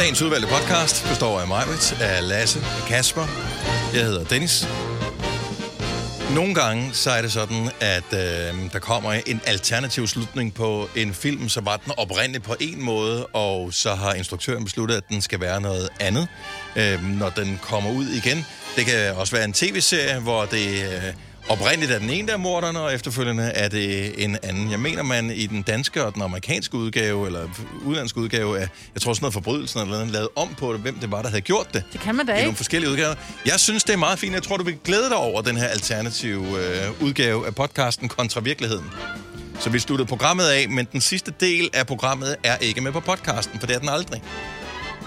Dagens udvalgte podcast består af mig, af Lasse, af Kasper. Jeg hedder Dennis. Nogle gange så er det sådan, at øh, der kommer en alternativ slutning på en film, så var den oprindeligt på en måde, og så har instruktøren besluttet, at den skal være noget andet, øh, når den kommer ud igen. Det kan også være en tv-serie, hvor det øh, oprindeligt er den ene der er morderen, og efterfølgende er det en anden. Jeg mener, man i den danske og den amerikanske udgave, eller udlandske udgave, af, jeg tror sådan noget forbrydelsen eller noget, lavet om på det, hvem det var, der havde gjort det. Det kan man da I ikke. nogle forskellige udgaver. Jeg synes, det er meget fint. Jeg tror, du vil glæde dig over den her alternative øh, udgave af podcasten kontra virkeligheden. Så vi sluttede programmet af, men den sidste del af programmet er ikke med på podcasten, for det er den aldrig.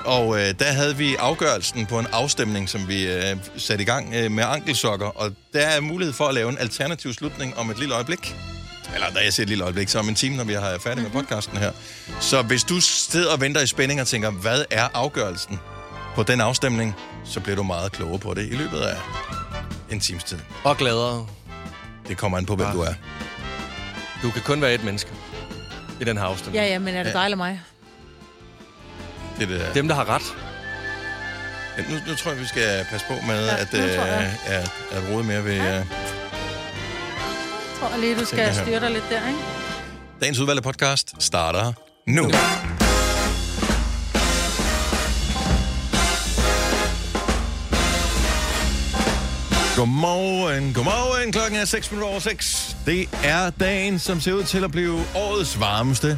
Og øh, der havde vi afgørelsen på en afstemning, som vi øh, satte i gang øh, med ankelsokker. Og der er mulighed for at lave en alternativ slutning om et lille øjeblik. Eller da jeg siger et lille øjeblik, så om en time, når vi har færdig med podcasten her. Så hvis du sidder og venter i spænding og tænker, hvad er afgørelsen på den afstemning, så bliver du meget klogere på det i løbet af en times tid. Og gladere. Det kommer an på, hvem Ja. du er. Du kan kun være et menneske i den her afstemning. Ja, ja, men er det dig eller mig? Det, er der. Dem, der har ret. Ja, nu, nu tror jeg, vi skal passe på med Ja, at, nu tror jeg. øh, at, at rode mere ved... Ja. Øh, Jeg tror lige, du skal styre dig lidt der, ikke? dagens udvalgte podcast starter nu. Godmorgen, godmorgen. Klokken er 6 minutter over 6. Det er dagen, som ser ud til at blive årets varmeste.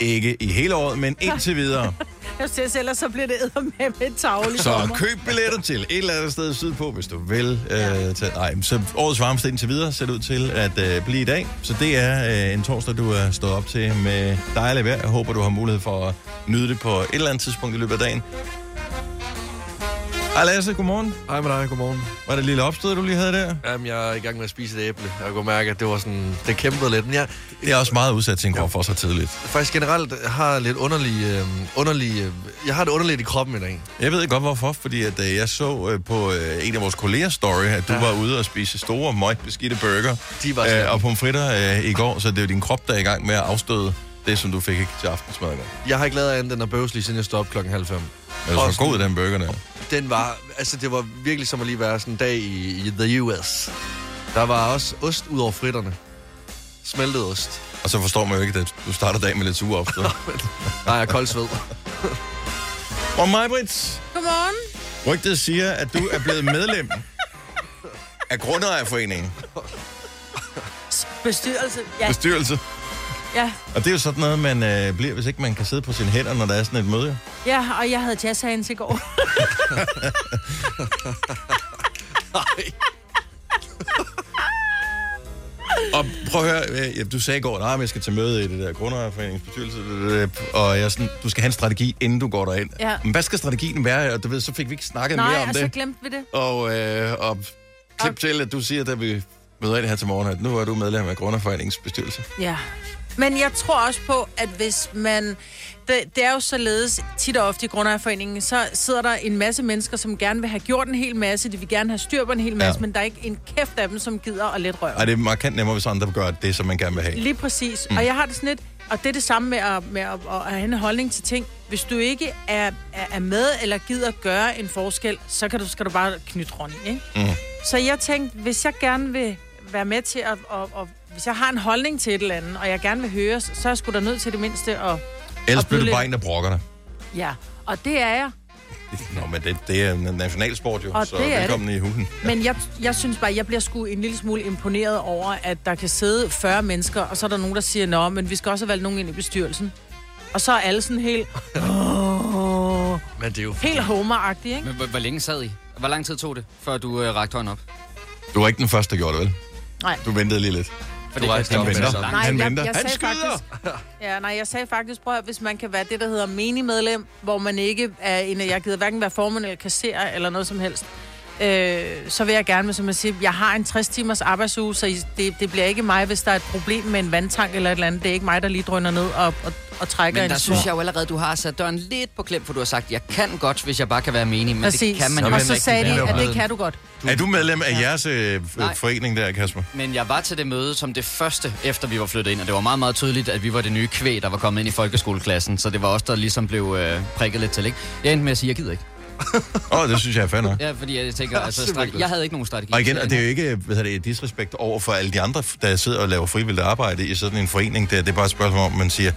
Ikke i hele året, men indtil videre. Jeg synes, ellers så bliver det æder med med tavle Så køb billetter til et eller andet sted sydpå, hvis du vil. Ja. Øh, til, nej, så årets varmeste indtil videre ser ud til at øh, blive i dag. Så det er øh, en torsdag, du er stået op til med dejligt vejr. Jeg håber, du har mulighed for at nyde det på et eller andet tidspunkt i løbet af dagen. Hej Lasse, godmorgen. Hej med dig, godmorgen. Var det et lille opstød, du lige havde der? Jamen, jeg er i gang med at spise et æble. Jeg kunne mærke, at det var sådan... Det kæmpede lidt. Men jeg Det er også meget udsat til en krop for så tidligt. faktisk generelt har lidt underlig... Øh, underlig øh, jeg har det underligt i kroppen i dag. Jeg ved godt hvorfor, fordi at, øh, jeg så øh, på øh, en af vores kolleger story, at du ja. Var ude og spise store, møg beskidte burger De var øh, og pomfritter øh, i går, så det er jo din krop, der er i gang med at afstøde det, som du fik ikke til aftensmad i går. Jeg har ikke lavet andet end at bøvse lige siden jeg stod op klokken halv fem. Men du Også- så god den burger der. Den var... Altså, det var virkelig som at lige være sådan en dag i, i the US. Der var også ost ud over fritterne. Smeltet ost. Og så forstår man jo ikke, at du starter dagen med lidt sure opstød. Nej, jeg er kold sved. Og mig, Brits, Godmorgen. rygtet siger, at du er blevet medlem af Grundejerforeningen. Bestyrelse. Ja, Bestyrelse. Ja, Og det er jo sådan noget, man øh, bliver, hvis ikke man kan sidde på sine hænder, når der er sådan et møde. ja, og jeg havde jazzhands i går. Og prøv at høre, øh, ja, du sagde i går, at jeg skal til møde i det der Grundejerforeningens bestyrelse, øh, og jeg sådan, du skal have en strategi, inden du går derind. Ja. Men hvad skal strategien være? Og du ved, så fik vi ikke snakket Nej, mere om og så det. glemte vi det. Og, øh, og klip til, at du siger, da vi møder ind her til morgen, at nu er du medlem af Grundejerforeningens bestyrelse. Ja. Men jeg tror også på, at hvis man... Det, det er jo således, tit og ofte i Grundejerforeningen, så sidder der en masse mennesker, som gerne vil have gjort en hel masse. De vil gerne have styr på en hel masse, Ja. men der er ikke en kæft af dem, som gider at let røre. Ej, det er markant nemmere, hvis andre gør det, som man gerne vil have. Lige præcis. Mm. Og jeg har det sådan lidt, og det er det samme med at, med at, at have en holdning til ting. Hvis du ikke er, er, er med eller gider gøre en forskel, så kan du, skal du bare knytte Ronny, ikke? Mm. Så jeg tænkte, hvis jeg gerne vil være med til at... Og, og, hvis jeg har en holdning til et eller andet, og jeg gerne vil høre, så er jeg sgu da nødt til det mindste at... Ellers Og bliver du bare en, der brokker dig. Ja, og det er jeg. Nå, men det, det er en nationalsport jo, Og så det er velkommen i hunden. Men jeg, jeg synes bare, jeg bliver sgu en lille smule imponeret over, at der kan sidde 40 mennesker, og så er der nogen, der siger, nå, men vi skal også have valgt nogen ind i bestyrelsen. Og så er alle sådan helt, åh, Men det er jo... helt homer ikke? Men hvor, hvor længe sad I? Hvor lang tid tog det, før du øh, rakte hånden op? Du var ikke den første, der gjorde det, vel? Nej. Du ventede lige lidt. For Du rejste op med det. Nej, Han jeg, venter. jeg Han sagde skyder! faktisk, ja, nej, jeg sagde faktisk, prøv at, hvis man kan være det, der hedder menigmedlem, hvor man ikke er en, jeg gider hverken være formand eller kasserer eller noget som helst, øh, så vil jeg gerne, som jeg siger, jeg har en 60 timers arbejdsuge, så det, det bliver ikke mig, hvis der er et problem med en vandtank eller et eller andet. Det er ikke mig, der lige drøner ned og, og, og trækker Men en der snor. synes jeg jo allerede, du har sat døren lidt på klem, for du har sagt, jeg kan godt, hvis jeg bare kan være menig, men Præcis. det kan man jo og ikke så rigtig sagde de, at det kan du godt. Er du medlem af jeres øh, Nej. forening der, Kasper? Men jeg var til det møde som det første, efter vi var flyttet ind, og det var meget, meget tydeligt, at vi var det nye kvæg, der var kommet ind i folkeskoleklassen, så det var os, der ligesom blev øh, prikket lidt til, ikke? Jeg endte med at sige, jeg gider ikke. Åh, oh, det synes jeg er fair nok. Ja, fordi jeg tænker, altså, strate- jeg havde ikke nogen strategi. Og igen, og det er jo ikke hvad hedder det, disrespekt over for alle de andre, der sidder og laver frivilligt arbejde i sådan en forening. Der. Det er bare et spørgsmål om, man siger,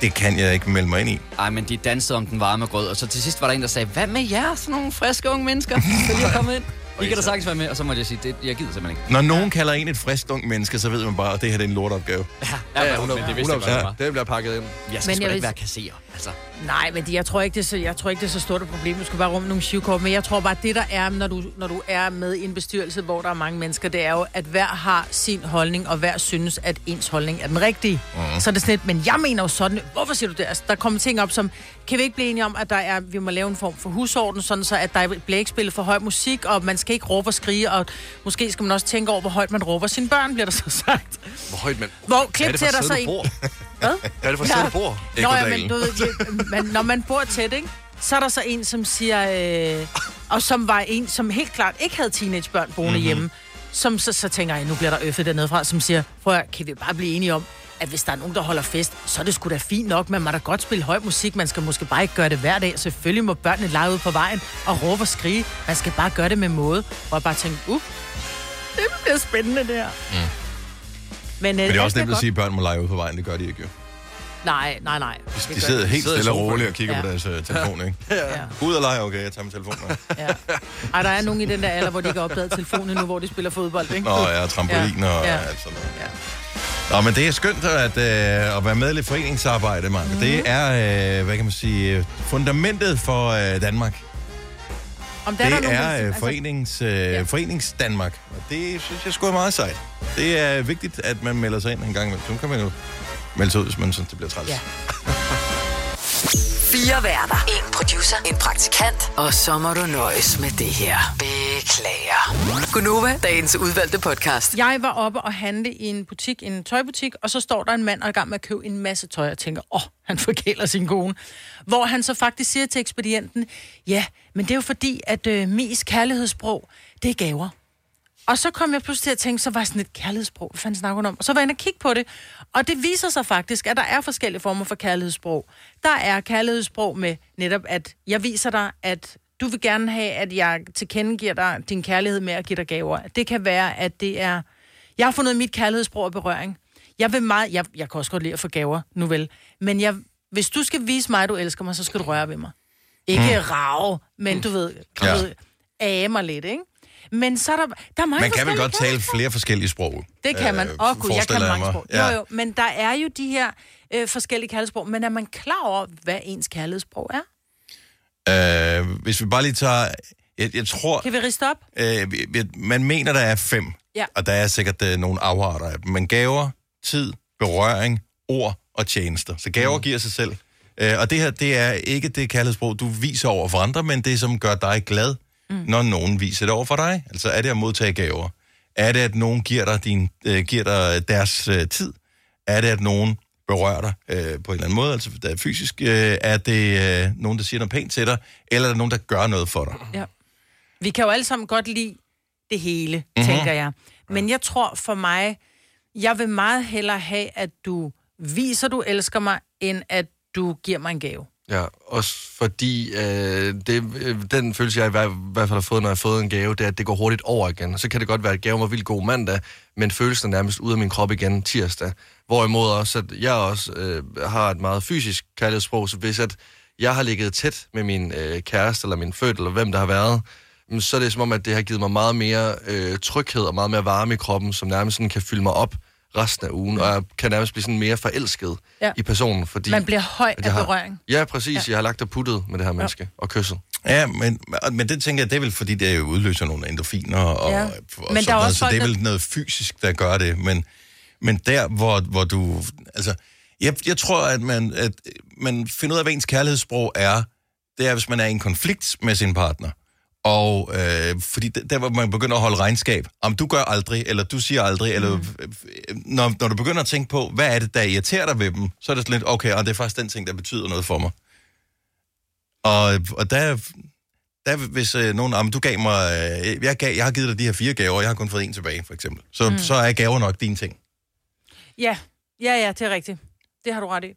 det kan jeg ikke melde mig ind i. Ej, men de dansede om den varme grød, og så til sidst var der en, der sagde, hvad med jer, sådan nogle friske unge mennesker, lige er kommet ind? I kan da sagtens være med, og så måtte jeg sige, det, jeg gider simpelthen ikke. Når nogen kalder en et frisk ung menneske, så ved man bare, at det her det er en lortopgave. Ja, Ja, men 100, det vidste jeg godt, ja. det bliver pakket ind. Jeg skal Men jeg ikke vil- være kasserer, altså. Nej, men det, jeg tror ikke, det er så, jeg tror ikke, det er så stort et problem. Du skal bare rumme nogle shivkort. Men jeg tror bare, det der er, når du, når du er med i en bestyrelse, hvor der er mange mennesker, det er jo, at hver har sin holdning, og hver synes, at ens holdning er den rigtige. Mm. Så er det sådan lidt, men jeg mener jo sådan, hvorfor siger du det? Altså, der kommer ting op som, kan vi ikke blive enige om, at der er, vi må lave en form for husorden, sådan så at der bliver ikke spillet for høj musik, og man skal ikke råbe og skrige, og måske skal man også tænke over, hvor højt man råber sine børn, bliver der så sagt. Hvor højt, men... Hvor klip det til, der så en... Hvad? Hvad er det for sted, du bor? Nå, ja, men, du ved, man, når man bor tæt, ikke? så er der så en, som siger, øh, og som var en, som helt klart ikke havde teenagebørn boende mm-hmm. hjemme, som så, så tænker jeg, nu bliver der øffet dernede fra, som siger, prøv at, kan vi bare blive enige om, at hvis der er nogen, der holder fest, så er det sgu da fint nok, men man må da godt spille høj musik, man skal måske bare ikke gøre det hver dag. Selvfølgelig må børnene lege ud på vejen og råbe og skrige. Man skal bare gøre det med måde. Og jeg bare tænke, uh, det bliver spændende det her. Mm. Men, Men det er også nemt at sige, at børn må lege ud på vejen. Det gør de ikke jo. Nej, nej, nej. De, de sidder helt sidder i stille og roligt og kigger Ja. på deres uh, telefon, ikke? Ja. Ud og lege, okay, jeg tager min telefon med. Ja. Ej, der er nogen i den der alder, hvor de ikke har opdaget telefonen nu, hvor de spiller fodbold, ikke? Nå, ja, trampolin og Ja. alt sådan noget. Ja. Nå, men det er skønt at, øh, at være med i foreningsarbejde, Mark. Mm. Det er, øh, hvad kan man sige, øh, fundamentet for øh, Danmark. Om der Det der nogen, er der- øh, altså, forenings, øh, Ja. forenings Danmark. Og det synes jeg sgu er meget sejt. Det er vigtigt, at man melder sig ind en gang imellem. Så kan man jo melde sig ud, hvis man synes, det bliver træls. Ja. Fire værter. En producer. En praktikant. Og så må du nøjes med det her. Beklager. Gunova, dagens udvalgte podcast. Jeg var oppe og handle i en butik, en tøjbutik, og så står der en mand og er i gang med at købe en masse tøj, og tænker, åh, oh, han forkæler sin kone. Hvor han så faktisk siger til ekspedienten, ja, men det er jo fordi, at øh, Mies kærlighedssprog, det er gaver. Og så kom jeg pludselig til at tænke, så var sådan et kærlighedssprog. Hvad fanden snakker hun om? Og så var jeg inde og kigge på det. Og det viser sig faktisk, at der er forskellige former for kærlighedssprog. Der er kærlighedssprog med netop, at jeg viser dig, at du vil gerne have, at jeg tilkendegiver dig din kærlighed med at give dig gaver. Det kan være, at det er... Jeg har fundet mit kærlighedssprog af berøring. Jeg vil meget... Jeg, jeg kan også godt lide at få gaver, nu vel. Men jeg, hvis du skal vise mig, at du elsker mig, så skal du røre ved mig. Ikke mm. rave, men du ved, du ja. ved age mig lidt, ikke? Men så er der, der er mange Man kan vel godt tale flere forskellige sprog. Det kan man. øh, Åh, oh, gud, jeg kan mange sprog. Ja. Jo, jo, men der er jo de her øh, forskellige kærlighedssprog. Men er man klar over, hvad ens kærlighedssprog er? Øh, hvis vi bare lige tager... Jeg, jeg tror... Kan vi riste op? Øh, vi- vi- man mener, der er fem. Ja. Og der er sikkert øh, nogle afarter af dem. Men gaver, tid, berøring, ord og tjenester. Så gaver mm. giver sig selv. Øh, og det her, det er ikke det kærlighedssprog, du viser over for andre, men det, som gør dig glad, mm. når nogen viser det over for dig. Altså, er det at modtage gaver? Er det, at nogen giver dig, din, øh, giver dig deres øh, tid? Er det, at nogen berører dig øh, på en eller anden måde, altså der er fysisk? Øh, er det øh, nogen, der siger noget pænt til dig? Eller er det nogen, der gør noget for dig? Ja. Vi kan jo alle sammen godt lide det hele, Mhm. mm-hmm. tænker jeg. Men jeg tror for mig, jeg vil meget hellere have, at du viser, du elsker mig, end at du giver mig en gave. Ja, også fordi øh, det, øh, den følelse, jeg i hvert, i hvert fald har fået, når jeg har fået en gave, det er, at det går hurtigt over igen. Så kan det godt være, at gaven var vildt god mandag, men følelsen er nærmest ud af min krop igen tirsdag. Hvorimod også, at jeg også øh, har et meget fysisk kærlighedssprog, så hvis at jeg har ligget tæt med min øh, kæreste, eller min født, eller hvem der har været, mm, så er det som om, at det har givet mig meget mere øh, tryghed og meget mere varme i kroppen, som nærmest sådan kan fylde mig op resten af ugen, og jeg kan nærmest blive sådan mere forelsket Ja. ja. i personen, fordi... Man bliver høj af har, berøring. Ja, præcis. Ja. Jeg har lagt og puttet med det her menneske og kysset. Ja, men, men det tænker jeg, det er vel fordi, det jo udløser nogle endorfiner og, Ja. og, og Men sådan der noget, også så det er vel noget fysisk, der gør det. Men, men der, hvor, hvor du... Altså, jeg, jeg tror, at man, at man finder ud af, hvad ens kærlighedssprog er. Det er, hvis man er i en konflikt med sin partner, Og øh, fordi der, hvor man begynder at holde regnskab, om du gør aldrig, eller du siger aldrig, eller Mm. øh, når, når du begynder at tænke på, hvad er det, der irriterer dig ved dem, så er det sådan lidt, okay, og det er faktisk den ting, der betyder noget for mig. Og, og der, der hvis øh, nogen, om du gav mig, øh, jeg, gav, jeg har givet dig de her fire gaver, og jeg har kun fået en tilbage, for eksempel. Så, mm. så er gaver nok din ting. Ja, ja, ja, det er rigtigt. Det har du ret i.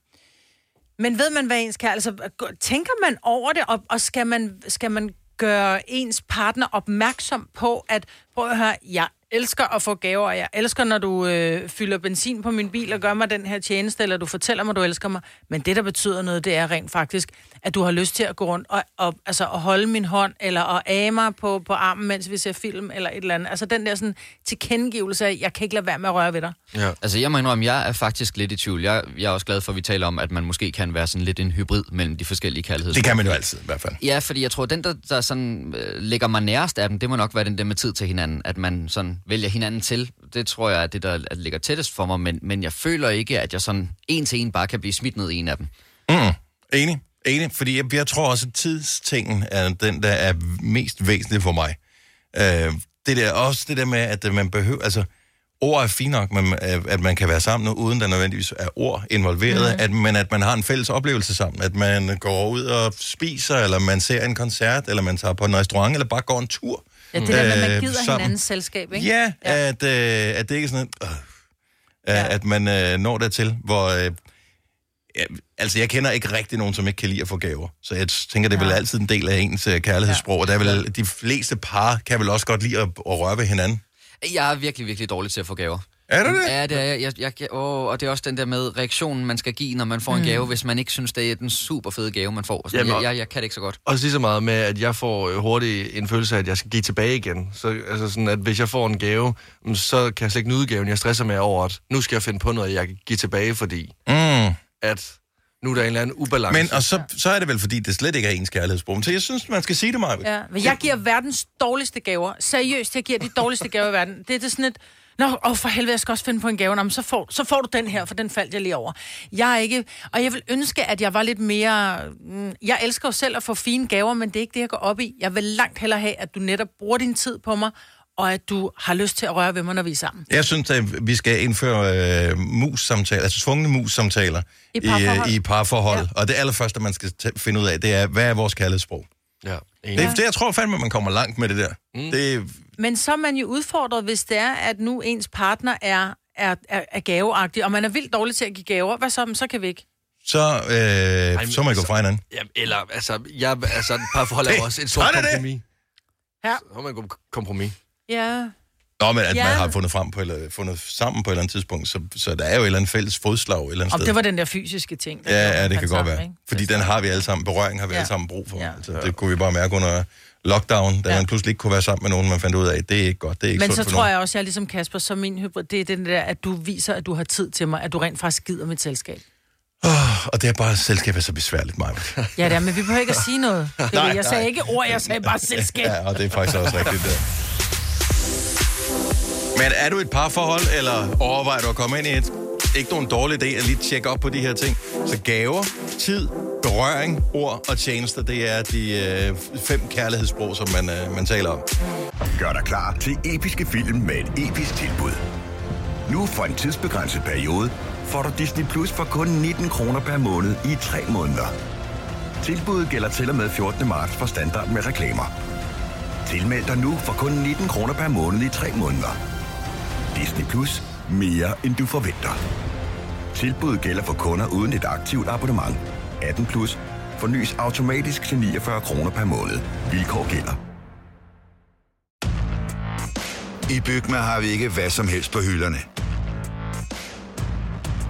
Men ved man, hvad ens kæreste... Altså, tænker man over det, og, og skal, man, skal man gøre ens partner opmærksom på, at prøv at høre, jeg elsker at få gaver, og jeg elsker, når du øh, fylder benzin på min bil og gør mig den her tjeneste, eller du fortæller mig, du elsker mig. Men det, der betyder noget, det er rent faktisk, at du har lyst til at gå rundt og, og altså, at holde min hånd, eller at age mig på, på armen, mens vi ser film, eller et eller andet. Altså den der sådan, tilkendegivelse af, jeg kan ikke lade være med at røre ved dig. Ja. Altså, jeg må indrømme, jeg er faktisk lidt i tvivl. Jeg, jeg er også glad for, at vi taler om, at man måske kan være sådan lidt en hybrid mellem de forskellige kærligheder. Det kan man jo altid, i hvert fald. Ja, fordi jeg tror, den, der, der sådan, øh, ligger mig nærest af dem, det må nok være den der med tid til hinanden. At man sådan vælger hinanden til. Det tror jeg er det, der er- ligger tættest for mig. Men, men jeg føler ikke, at jeg sådan en til en bare kan blive smidt ned i en af dem. Mm, enig, enig, fordi jeg, jeg tror også, at tidstingen er den, der er mest væsentlig for mig. Øh, det der, også det der med, at øh, man behøver, altså, ord er fint nok, men, øh, at man kan være sammen, uden der nødvendigvis er ord involveret, mm. at, men at man har en fælles oplevelse sammen, at man går ud og spiser, eller man ser en koncert, eller man tager på en restaurant, eller bare går en tur. Ja, det der med, at man Øh, gider sammen. hinandens selskab, ikke? Ja, ja. At, øh, at det ikke er sådan, øh, ja. at man øh, når dertil, hvor... Øh, ja, altså, jeg kender ikke rigtig nogen, som ikke kan lide at få gaver. Så jeg tænker, det er vel Ja. altid en del af ens øh, kærlighedssprog. Og der er vel, de fleste par kan vel også godt lide at, at røre ved hinanden. Jeg er virkelig, virkelig dårlig til at få gaver. Er det det? Ja, det er jeg. jeg, jeg, jeg åh, og det er også den der med reaktionen, man skal give, når man får en gave, hvis man ikke synes, det er den super fede gave, man får. Så Jamen, jeg, og- jeg, jeg kan det ikke så godt. Også lige så meget med, at jeg får øh, hurtigt en følelse af, at jeg skal give tilbage igen. Så altså sådan, at hvis jeg får en gave, mm, så kan jeg slet ikke nyde gaven. Jeg stresser med over, at nu skal jeg finde på noget, jeg kan give tilbage, fordi Mm. At nu er der en eller anden ubalance. Men og så, så er det vel, fordi det slet ikke er ens kærlighedssprog. Så jeg synes, man skal sige det, Maja. Ja, men jeg giver verdens dårligste gaver. Seriøst, jeg giver de dårligste gaver i verden. Det er det sådan et... Nå, åh, for helvede, jeg skal også finde på en gave. Nå, men så får, så får du den her, for den faldt jeg lige over. Jeg er ikke... Og jeg vil ønske, at jeg var lidt mere... mm, Jeg elsker jo selv at få fine gaver, men det er ikke det, jeg går op i. Jeg vil langt hellere have, at du netop bruger din tid på mig, og at du har lyst til at røre ved mig, når vi er sammen. Jeg synes, at vi skal indføre øh, mus-samtaler, altså tvungne mus-samtaler I parforhold. i, i parforhold. Ja. Og det allerførste, man skal t- finde ud af, det er, hvad er vores kærlighedssprog? Ja. Det, det, jeg tror fandme, man kommer langt med det der. Mm. Det, Men så er man jo udfordret, hvis det er, at nu ens partner er, er, er, er gaveagtig, og man er vildt dårlig til at give gaver. Hvad så? Så kan vi ikke. så, øh, men så må jeg gå altså- fra hinanden. Ja, eller, altså, jeg, altså, et parforhold er jo også et så stort er det kompromis. Ja. Så må man gå kompromis. Ja. Nå, men at Ja. man har fundet, frem på, eller fundet sammen på et eller andet tidspunkt, så, så der er jo et eller andet fælles fodslag et eller andet Om sted. det var den der fysiske ting. der Ja, ja, det kan godt sammen, være. ikke? Fordi den har vi alle sammen, berøring har vi Ja. alle sammen brug for. Ja. Altså, det kunne vi bare mærke under lockdown, da Ja. man pludselig ikke kunne være sammen med nogen, man fandt ud af, det er ikke godt, det er ikke Men så tror nogen. jeg også, jeg er ligesom Kasper, så min hybrid, det er den der, at du viser, at du har tid til mig, at du rent faktisk gider mit selskab. Og det er bare, selskab er så besværligt, Maja. Ja, det er, men vi behøver ikke at sige noget. Det Nej, jeg sagde nej. ikke ord, jeg sagde bare selskab. Ja, og det er faktisk også rigtigt der. Men er du et parforhold, eller overvejer du at komme ind i et? Ikke nogen dårlig idé at lige tjekke op på de her ting. Så gaver, tid, berøring, ord og tjenester, det er de øh, fem kærlighedssprog, som man, øh, man taler om. Gør dig klar til episke film med et episk tilbud. Nu for en tidsbegrænset periode får du Disney Plus for kun 19 kroner per måned i 3 måneder. Tilbuddet gælder til og med 14. marts for standard med reklamer. Tilmeld dig nu for kun 19 kroner per måned i 3 måneder. Disney Plus. Mere end du forventer. Tilbuddet gælder for kunder uden et aktivt abonnement. 18 plus. Fornyes automatisk til 49 kroner per måned. Vilkår gælder. I Bygma har vi ikke hvad som helst på hylderne.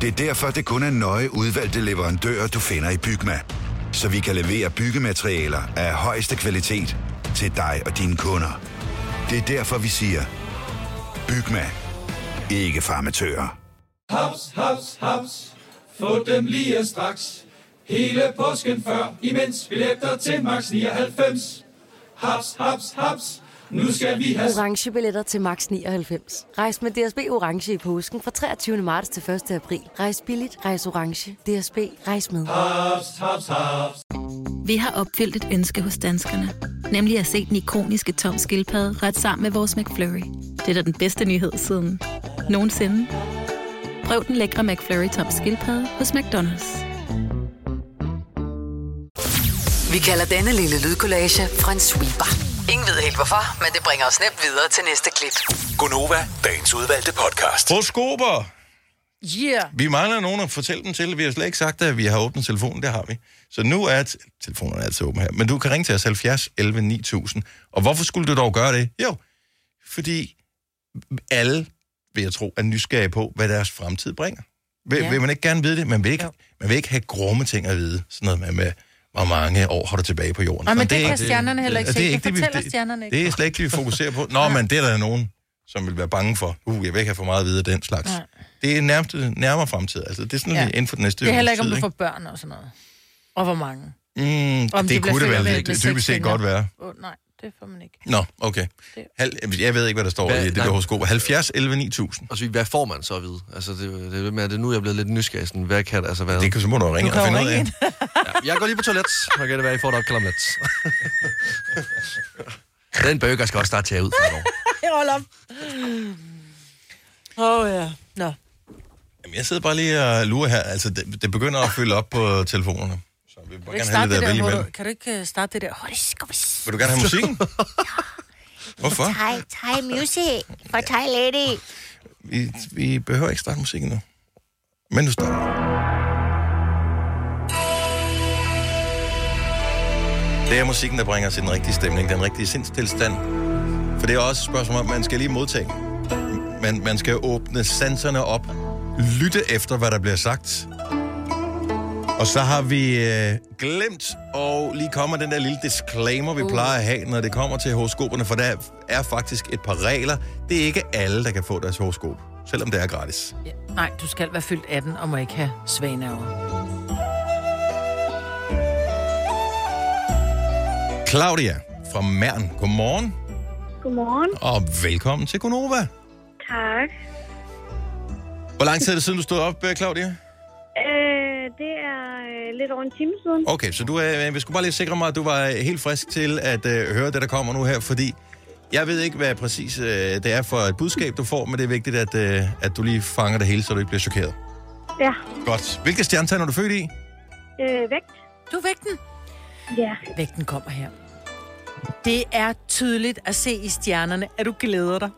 Det er derfor, det kun er nøje udvalgte leverandører, du finder i Bygma. Så vi kan levere byggematerialer af højeste kvalitet til dig og dine kunder. Det er derfor, vi siger, Bygma. Ikke farmatører. Haps, haps, haps. Få dem lige straks. Hele påsken før, imens billetter til max 99. Haps, haps, haps. Nu skal vi have orange billetter til max 99. Rejs med DSB orange i påsken fra 23. marts til 1. april. Rejs billigt, rejs orange. DSB rejs med. haps, haps, haps. Vi har opfyldt et ønske hos danskerne. Nemlig at se den ikoniske tom skildpadde ret sammen med vores McFlurry. Det er da den bedste nyhed siden nogensinde. Prøv den lækre McFlurry tom skildpadde hos McDonald's. Vi kalder denne lille lydkollage en sweeper. Ingen ved helt hvorfor, men det bringer os nemt videre til næste klip. Gonova, dagens udvalgte podcast. Horoskoper. Yeah. Vi mangler nogen at fortælle dem til. Vi har slet ikke sagt, at vi har åbnet telefonen. Det har vi. Så nu er t- telefonen er altid åben her. Men du kan ringe til os 70 11 9000. Og hvorfor skulle du dog gøre det? Jo, fordi alle, vil jeg tro, er nysgerrige på, hvad deres fremtid bringer. Vil, Ja. vil man ikke gerne vide det? Man vil ikke, man vil ikke have grumme ting at vide. Sådan noget med, med hvor mange år har du tilbage på jorden. Nej, men Sådan, det kan ikke- stjernerne heller ikke se. Det vi- fortæller stjernerne ikke. Det er slet ikke det, vi fokuserer på. Nå, men det er der nogen, som vil være bange for. Uh, jeg vil ikke have for meget at vide af den slags. Nej. Det er nærmest nærmere fremtid. Altså, det er sådan Ja. inden for den næste Det er heller ikke, om du får børn og sådan noget. Og hvor mange. Mm, Om det de kunne det vel med- det, med det dybest set godt være. Åh, oh, nej, det får man ikke. Nå, okay. Hal, jeg ved ikke, hvad der står Hvad- i det der horoskop. 70, 11, 9000. Altså, hvad får man så at vide? Altså, det, det, det, det, nu er jeg blevet lidt nysgerrig. Sådan, hvad kan altså hvad? Det kan så må du ringe Du og finde ud af. ringe Ja, jeg går lige på toilet, så kan det være, I får et opkald om lidt. Den burger skal også starte til jer ud for Jeg holder op. Åh, oh, ja. Nå. Jamen, jeg sidder bare lige og lurer her. Altså, det, det begynder at fylde op på telefonerne. Så vi vil bare gerne have lidt det der, imellem. du, kan du ikke øh, starte det der? Horiskobis. Vil du gerne have musikken? Hvorfor? Thai, Thai music for Thai lady. Vi, vi behøver ikke starte musikken nu. Men du starter. Det er musikken, der bringer os i den rigtige stemning, den rigtige sindstilstand. For det er også et spørgsmål om, at man skal lige modtage. Man, man skal åbne sanserne op, lytte efter, hvad der bliver sagt. Og så har vi øh, glemt og lige kommer den der lille disclaimer, vi uh. plejer at have, når det kommer til horoskoperne, for der er faktisk et par regler. Det er ikke alle, der kan få deres horoskop, selvom det er gratis. Ja. Nej, du skal være fyldt 18 og må ikke have svaneaver. Claudia fra Mern, godmorgen, Godmorgen. og velkommen til Gonova. Tak. Hvor lang tid er det siden, du stod op, øh, Claudia? Øh, det er øh, lidt over en time siden. Okay, så du er, vi skulle bare lige sikre mig, at du var helt frisk til at øh, høre det, der kommer nu her, fordi jeg ved ikke, hvad præcis øh, det er for et budskab, du får, men det er vigtigt, at, øh, at du lige fanger det hele, så du ikke bliver chokeret. Ja. Godt. Hvilke stjernetegn er du født i? Øh, vægt. Du er vægten. Ja. Vægten kommer her. Det er tydeligt at se i stjernerne, at du glæder dig.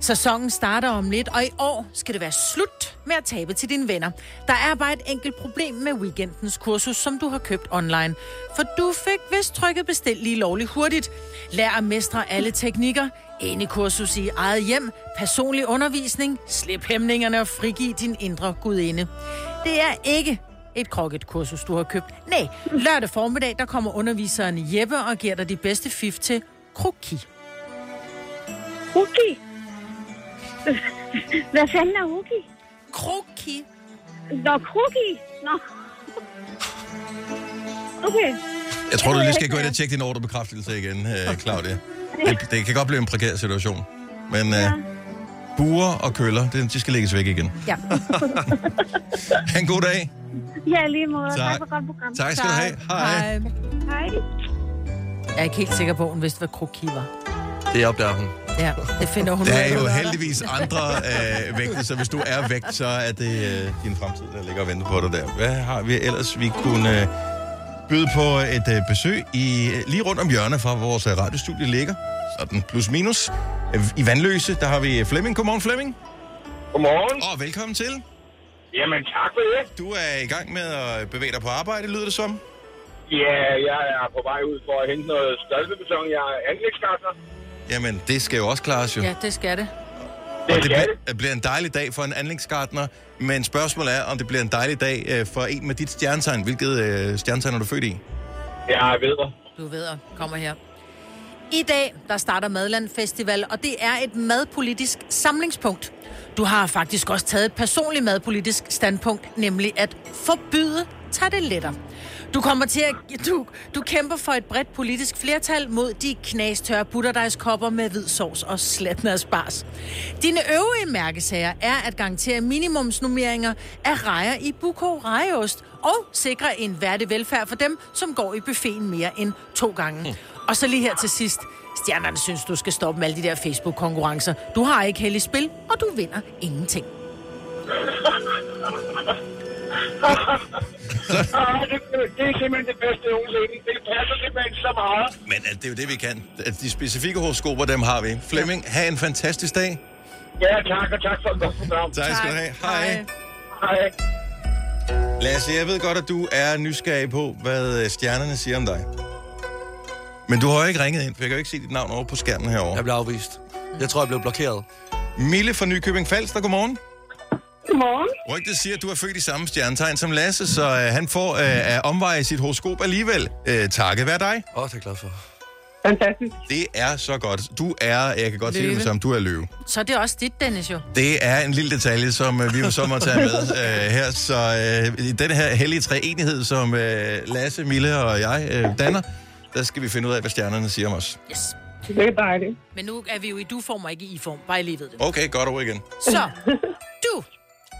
Sæsonen starter om lidt, og i år skal det være slut med at tabe til dine venner. Der er bare et enkelt problem med weekendens kursus, som du har købt online. For du fik vist trykket bestil lige lovligt hurtigt. Lær at mestre alle teknikker. Ene kursus i eget hjem, personlig undervisning, slip hæmningerne og frigiv din indre gudinde. Det er ikke et kroketkursus, du har købt. Nej, lørdag formiddag, der kommer underviseren Jeppe og giver dig de bedste fif til kroki. Huki. Hvad fanden er Huki? Kroki. Nå, Kruki. Nå. Okay. Jeg tror, du lige skal gå ind og tjekke din ordrebekræftelse igen, øh, Claudia. Det, det kan godt blive en prekær situation. Men øh, buer og køller, det, de skal lægges væk igen. Ja. En god dag. Ja, lige måde. Tak, Tak. for godt program. Tak skal du have. Hej. Hej. Jeg er ikke helt sikker på, at hun vidste, hvad kroki var. Det opdager hun. Ja, det finder hun Der er jo heldigvis andre øh, vægte, så hvis du er vægt, så er det øh, din fremtid, der ligger og venter på dig der. Hvad har vi ellers, vi kunne øh, byde på et øh, besøg i, lige rundt om hjørnet fra vores øh, radiostudie ligger. Sådan plus minus. Øh, I Vandløse, der har vi Flemming. Godmorgen, Flemming. Godmorgen. Og velkommen til. Jamen, tak for det. Du er i gang med at bevæge dig på arbejde, lyder det som. Ja, jeg er på vej ud for at hente noget stolpebeton. Jeg er anlægsgartner. Jamen, det skal jo også klares jo. Ja, det skal det. Og det bliver, det bliver en dejlig dag for en anlægsgartner, men spørgsmålet er, om det bliver en dejlig dag øh, for en med dit stjernetegn. Hvilket øh, stjernetegn er du født i? Jeg ved det. Du ved, kommer her. I dag, der starter Madland Festival, og det er et madpolitisk samlingspunkt. Du har faktisk også taget et personligt madpolitisk standpunkt, nemlig at forbyde lettere. Du kommer til at... Du, du kæmper for et bredt politisk flertal mod de knastørre butterdejskopper med hvid sovs og slatmadsbars. Dine øvrige mærkesager er at garantere minimumsnummeringer af rejer i Buko Rejeost og sikre en værdig velfærd for dem, som går i buffeten mere end to gange. Og så lige her til sidst. Stjernerne synes, du skal stoppe med alle de der Facebook-konkurrencer. Du har ikke held i spil, og du vinder ingenting. Ah, det, det er simpelthen det bedste nogensinde. Det passer simpelthen så meget. Men øh, det er jo det, vi kan. At De specifikke horoskoper, dem har vi. Flemming, have en fantastisk dag. Ja, tak, og tak for et godt program. Tak skal du have. Hej. Hej. Lasse, jeg ved godt, at du er nysgerrig på, hvad øh, stjernerne siger om dig. Men du har jo ikke ringet ind, for jeg kan jo ikke se dit navn over på skærmen herovre. Jeg blev afvist. Jeg tror, jeg blev blokeret. Mille fra Nykøbing Falster, godmorgen. Godmorgen. Rygtet siger, at du er født i samme stjernetegn som Lasse, så øh, han får øh, af omveje sit horoskop alligevel. Øh, takket være dig. Åh, oh, det er glad for. Fantastisk. Det er så godt. Du er, jeg kan godt sige det Løve. som, du er løve. Så er det også dit, Dennis, jo. Det er en lille detalje, som øh, vi jo så må tage med øh, her. Så øh, i den her hellige treenighed, som øh, Lasse, Mille og jeg øh, danner, der skal vi finde ud af, hvad stjernerne siger om os. Yes. Det er dejligt. Men nu er vi jo i du-form og ikke i I-form. Bare I lige ved det. Okay, godt ord igen. Så, du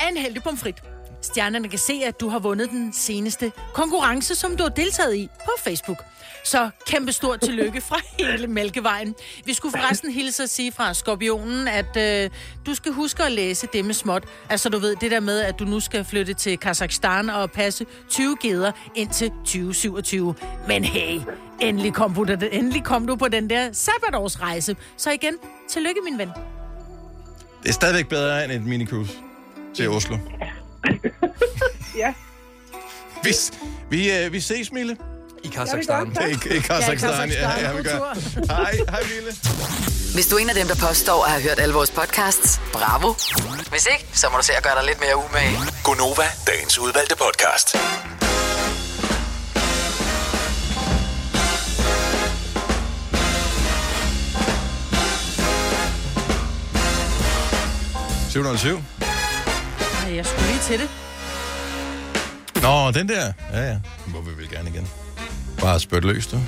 er en heldig pomfrit. Stjernerne kan se, at du har vundet den seneste konkurrence, som du har deltaget i på Facebook. Så kæmpe stort tillykke fra hele Mælkevejen. Vi skulle forresten hilse at sige fra Skorpionen, at øh, du skal huske at læse det med småt. Altså du ved, det der med, at du nu skal flytte til Kazakhstan og passe 20 geder indtil 2027. Men hey, endelig kom, du, endelig kom du på den der sabbatårsrejse. Så igen, tillykke min ven. Det er stadigvæk bedre end et minicruise til Oslo. Ja. Vi, vi, øh, vi ses, Mille. I Kazakhstan. I, i Kazakhstan, ja, ja, vi gør. Hej, hej, Mille. Hvis du er en af dem, der påstår at have hørt alle vores podcasts, bravo. Hvis ikke, så må du se at gøre dig lidt mere umage. Gonova, dagens udvalgte podcast. – 707. Ja, jeg skulle lige til det. Nå, den der. Ja, ja. Den må vi vel gerne igen. Bare spyt løs, du.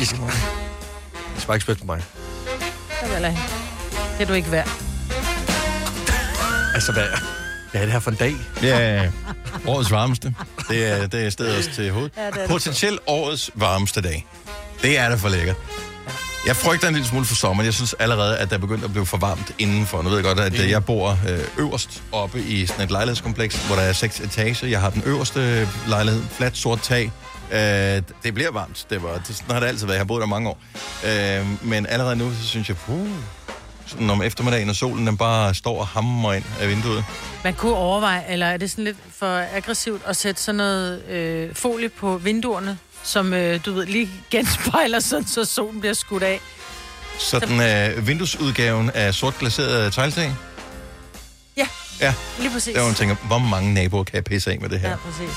I skal, I skal bare ikke spytte på mig. Det er du ikke værd. Altså, hvad, hvad er det her for en dag? Ja, årets varmeste. Det er, det er stedet også til hovedet. Ja, det er det. Potentielt årets varmeste dag. Det er da for lækkert. Jeg frygter en lille smule for sommer. Jeg synes allerede, at der er begyndt at blive for varmt indenfor. Nu ved jeg godt, at øh, jeg bor øh, øverst oppe i sådan et lejlighedskompleks, hvor der er seks etager. Jeg har den øverste lejlighed, fladt sort tag. Øh, det bliver varmt. Det var, det, sådan har det altid været. Jeg har boet der mange år. Øh, men allerede nu, så synes jeg, puh, sådan om eftermiddagen, og solen den bare står og hammer ind af vinduet. Man kunne overveje, eller er det sådan lidt for aggressivt at sætte sådan noget øh, folie på vinduerne, som øh, du ved lige genspejler sådan, så solen bliver skudt af. Sådan øh, vinduesudgaven af sort glaseret tegltag. Ja, Ja, lige præcis. der man tænker, hvor mange naboer kan jeg pisse af med det her? Ja, præcis.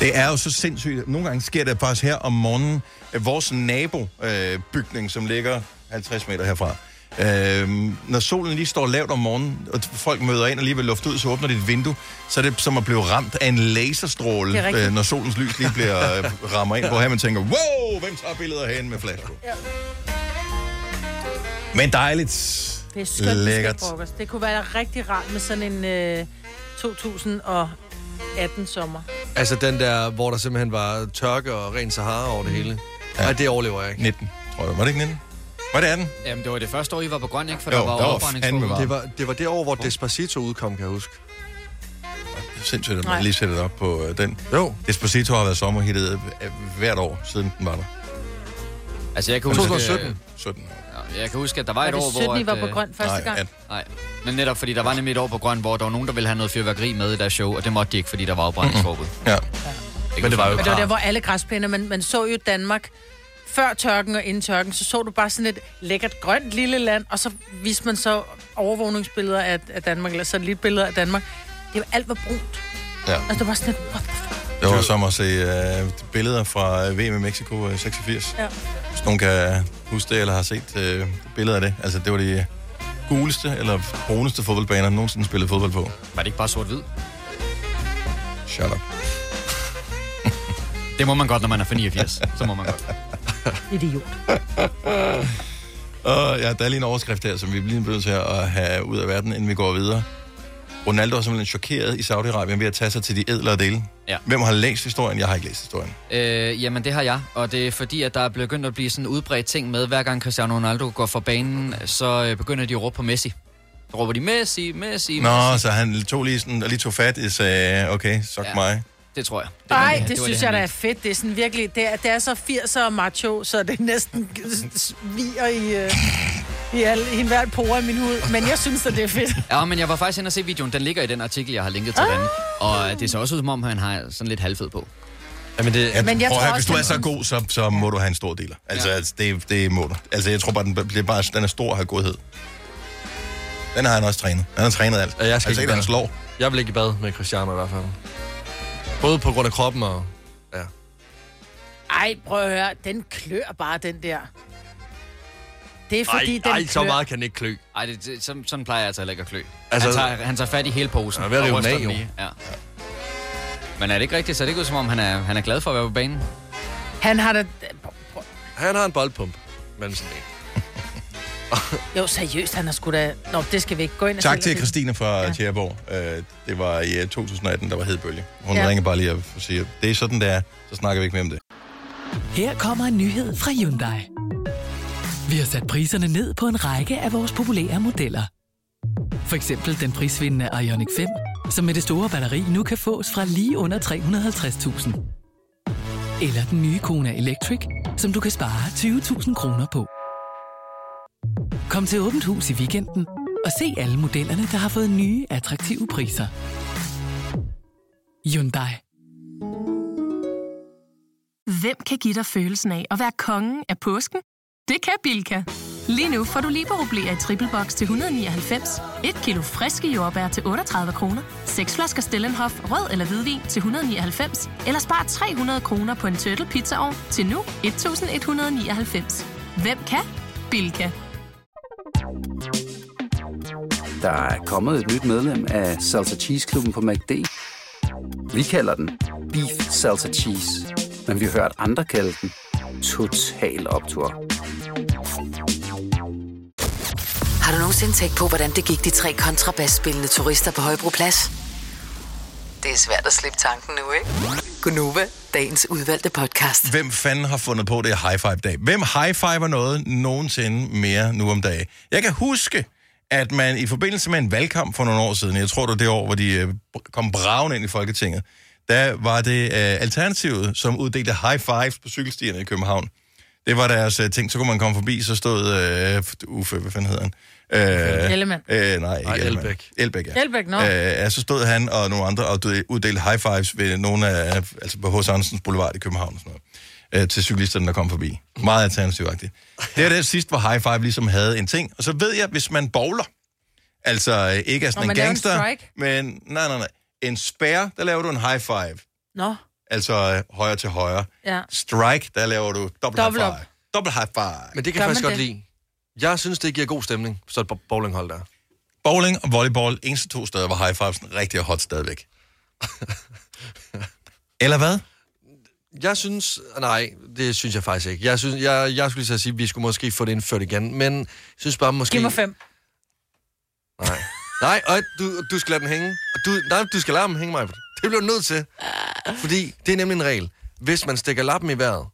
Det er jo så sindssygt. Nogle gange sker det faktisk her om morgenen. at Vores nabobygning, øh, bygning, som ligger 50 meter herfra, øh, når solen lige står lavt om morgenen, og folk møder ind og lige vil lufte ud, så åbner dit vindue, så er det som at blive ramt af en laserstråle, er øh, når solens lys lige bliver øh, rammer ind, hvor her man tænker, wow, hvem tager billeder hen med flash på? Ja. Men dejligt. Det er skønt, Lækkert. frokost. Det kunne være rigtig rart med sådan en øh, 2018 sommer. Altså den der, hvor der simpelthen var tørke og ren Sahara over det hele. Ja. Nej, det overlever jeg ikke. 19, tror jeg. Var det ikke 19? Var det 18? Jamen, det var det første år, I var på grøn, ikke? For Jo, der var der var. Det var, det var det år, hvor Despacito udkom, kan jeg huske. Sindssygt, at Nej. man lige sætter det op på øh, den. Jo. Despacito har været sommerhittet øh, hvert år, siden den var der. Altså, jeg kan huske... 2017. 17. Ja, jeg kan huske, at der var, Var et det år, 17, hvor... Var at, på øh, grøn første Nej, gang? at, Nej, men netop fordi der var nemlig et år på grøn, hvor der var nogen, der ville have noget fyrværkeri med i deres show, og det måtte de ikke, fordi der var afbrændingsforbud. ja. Men det var jo Men det var der, hvor alle græsplæner, man, man så jo Danmark før tørken og inden tørken, så så du bare sådan et lækkert grønt lille land, og så viste man så overvågningsbilleder af, af Danmark, eller satellitbilleder af Danmark. Det var alt var brunt. ja. Altså, det var sådan et, what the fuck? Det var som at se øh, billeder fra øh, VM i Mexico øh, 86. Ja. Hvis nogen kan huske det, eller har set øh, billeder af det. Altså, det var de guleste eller bruneste fodboldbaner, nogensinde spillet fodbold på. Var det ikke bare sort-hvid? Shut up. Det må man godt, når man er for 89. Så må man godt. Idiot. Og ja, der er lige en overskrift her, som vi bliver nødt til at have ud af verden, inden vi går videre. Ronaldo er simpelthen chokeret i Saudi-Arabien ved at tage sig til de ædlere dele. Ja. Hvem har læst historien? Jeg har ikke læst historien. Øh, jamen, det har jeg, og det er fordi, at der er begyndt at blive sådan en udbredt ting med, hver gang Cristiano Ronaldo går for banen, så øh, begynder de at råbe på Messi. Så råber de Messi, Messi, Nå, Messi. så han tog lige sådan, og lige tog fat i sagde, okay, suk ja. mig. Det tror jeg. Nej, det, det synes han jeg da er fedt. Det er sådan virkelig, det er, det er så 80'er macho, så det næsten sviger i, uh, i, al, i enhver pore i min hud. Men jeg synes, at det er fedt. Ja, men jeg var faktisk inde og se videoen. Den ligger i den artikel, jeg har linket til Ah. den. Og det ser også ud, som om han har sådan lidt halvfed på. Jamen det, Ja, Men jeg prøv tror høre, hvis du er så god, så, så må du have en stor dealer. Altså, ja. altså det, det må du. Altså, jeg tror bare, den, bliver bare, den er stor og har godhed. Den har han også trænet. Han har trænet alt. Ja, jeg skal altså, ikke ikke, han slår. Jeg vil ikke i bad med Cristiano i hvert fald. Både på grund af kroppen og... Ja. Ej, prøv at høre. Den klør bare, den der. Det er fordi, Ej, den ej, klør. så meget kan den ikke klø. Ej, det, det, sådan, sådan plejer jeg altså heller ikke at klø. Altså- han, tager, han tager fat i hele posen. Han er ved at rive den af, jo. lige. Ja. Men er det ikke rigtigt? Så det ikke ud som om, han er, han er glad for at være på banen? Han har da... Han har en boldpump mellem sine ben. Jo, seriøst, han har sgu da... Nå, det skal vi ikke gå ind og Tak til Christine fra ja. Tjæreborg. Øh, Det var i øh, 2018, der var hedbølge. Hun ja. ringer bare lige og siger, det er sådan, det er. Så snakker vi ikke mere om det. Her kommer en nyhed fra Hyundai. Vi har sat priserne ned på en række af vores populære modeller. For eksempel den prisvindende Ioniq 5, som med det store batteri nu kan fås fra lige under 350.000. Eller den nye Kona Electric, som du kan spare 20.000 kroner på. Kom til Åbent Hus i weekenden og se alle modellerne, der har fået nye, attraktive priser. Hyundai. Hvem kan give dig følelsen af at være kongen af påsken? Det kan Bilka! Lige nu får du liberobleer i triple box til 199, et kilo friske jordbær til 38 kroner, seks flasker Stellenhof rød eller hvidvin til 199, eller spar 300 kroner på en turtle pizzaovn til nu 1199. Hvem kan? Bilka. Der er kommet et nyt medlem af Salsa Cheese Klubben på MACD. Vi kalder den Beef Salsa Cheese, men vi har hørt andre kalde den Total Optor. Har du nogensinde tænkt på, hvordan det gik de tre kontrabasspillende turister på Højbroplads? Det er svært at slippe tanken nu, ikke? Gunova, dagens udvalgte podcast. Hvem fanden har fundet på det high five dag? Hvem high fiver noget nogensinde mere nu om dagen? Jeg kan huske, at man i forbindelse med en valgkamp for nogle år siden, jeg tror det var det år, hvor de øh, kom braven ind i Folketinget, der var det øh, Alternativet, som uddelte high fives på cykelstierne i København. Det var deres øh, ting, så kunne man komme forbi, så stod øh, Uffe, hvad fanden hedder han? Øh, Ellemann. Øh, nej, ikke Nej. Elbæk. Elbæk, ja. Elbæk, nå. Øh, ja, så stod han og nogle andre og uddelte high fives ved nogle af, altså på H.C. Andersens Boulevard i København og sådan noget, øh, til cyklisterne, der kom forbi. Meget alternativagtigt. Det er det sidst, hvor high five ligesom havde en ting. Og så ved jeg, hvis man bowler, altså øh, ikke er sådan en laver en gangster, strike? men nej, nej, nej. En spær, der laver du en high five. Nå, Altså øh, højre til højre. ja. Strike, der laver du dobbelt high Dobbelt op. five. Dobbelt high five. Men det kan Gør jeg faktisk godt det? lide. Jeg synes, det giver god stemning, så et bowlinghold der. Bowling og volleyball, eneste to steder, hvor high fives er rigtig hot stadigvæk. Eller hvad? Jeg synes... Nej, det synes jeg faktisk ikke. Jeg, synes, jeg, jeg skulle lige så sige, at vi skulle måske få det indført igen, men jeg synes bare måske... Giv mig fem. Nej. Nej, og du, du skal lade den hænge. Og Du, nej, du skal lade dem hænge mig. Det bliver du nødt til. Fordi det er nemlig en regel. Hvis man stikker lappen i vejret,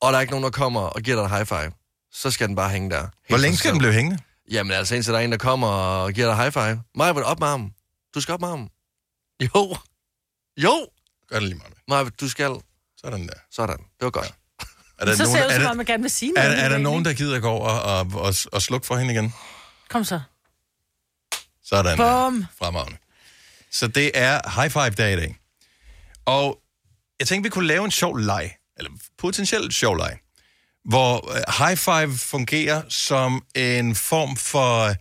og der er ikke nogen, der kommer og giver dig et high five, så skal den bare hænge der. Hvor længe skal den blive hængende? Jamen altså, indtil der er en, der kommer og giver dig high five. Maja, op med ham. Du skal op med ham. Jo. Jo. Gør det lige meget. Maja, du skal. Sådan der. Sådan. Det var godt. Er der, Så nogen, ser det ud, er, som der, om man gerne vil sige er, noget. er der nogen, der gider gå og, og, og, og slukke for hende igen? Kom så. Sådan der. Bum. Fremragende. Så det er high five dag i dag. Og jeg tænkte, vi kunne lave en sjov leg, eller potentielt sjov leg, hvor øh, high five fungerer som en form for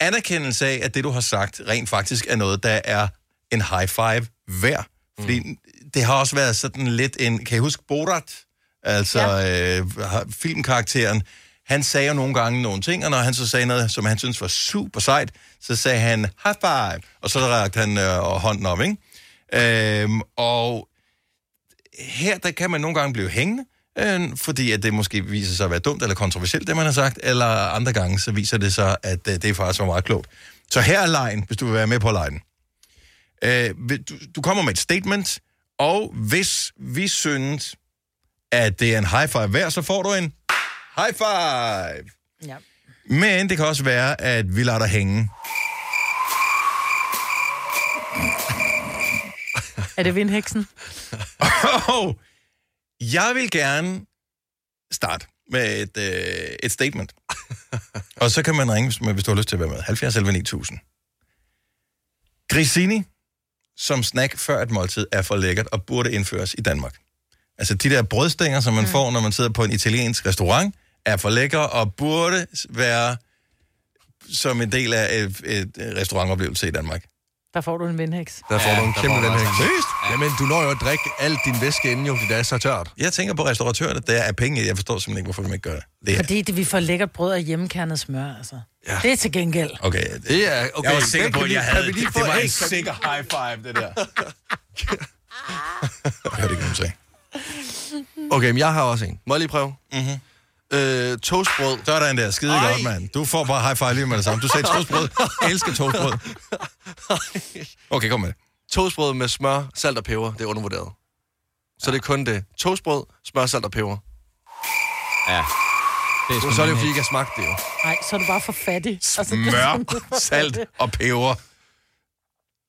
anerkendelse af, at det, du har sagt, rent faktisk er noget, der er en high five værd. Fordi mm. det har også været sådan lidt en... Kan I huske Borat? Altså ja. øh, filmkarakteren. Han sagde jo nogle gange nogle ting, og når han så sagde noget, som han synes var super sejt, så sagde han high five, og så rakte han øh, hånden op, ikke? Øhm, og her der kan man nogle gange blive hængende, øh, fordi at det måske viser sig at være dumt eller kontroversielt, det man har sagt, eller andre gange så viser det sig, at øh, det faktisk var meget klogt. Så her er lejen, hvis du vil være med på lejen. Øh, du, du kommer med et statement, og hvis vi synes, at det er en high five værd, så får du en high five. Ja. Men det kan også være, at vi lader dig hænge. Er det vindheksen? Og jeg vil gerne starte med et, øh, et statement. Og så kan man ringe, hvis, man- hvis du har lyst til at være med. 70 11 9000. Grissini som snack før et måltid er for lækkert og burde indføres i Danmark. Altså de der brødstænger, som man mm. får, når man sidder på en italiensk restaurant, er for lækre og burde være som en del af et, et restaurantoplevelse i Danmark. Der får du en vindheks. Der får du en kæmpe også- Seriøst? Jamen, du når jo at drikke alt din væske inden jo, fordi det er så tørt. Jeg tænker på restauratørerne, der er penge. Jeg forstår simpelthen ikke, hvorfor de ikke gør det. det er, Fordi det, vi får lækkert brød og hjemmekernet smør, altså. Ja. Det er til gengæld. okay, Det er, okay, jeg var sikker på, at jeg havde det. var en- en sikker high five, det der. jeg hørte ikke, hvad hun sagde. Okay, men jeg har også en. Må jeg lige prøve? Mm-hmm. Øh, toastbrød. Sådan der, skide Ej. godt, mand. Du får bare high five lige med det samme. Du sagde toastbrød. Jeg elsker toastbrød. Okay, kom med det. Toastbrød med smør, salt og peber, det er undervurderet. Så det er kun det. Toastbrød, smør, salt og peber. Ja. Det er sgu Så er det jo, fordi heks. ikke har smagt det jo. Nej, så er du bare for fattig. Altså, det er Mør, sådan- salt og peber.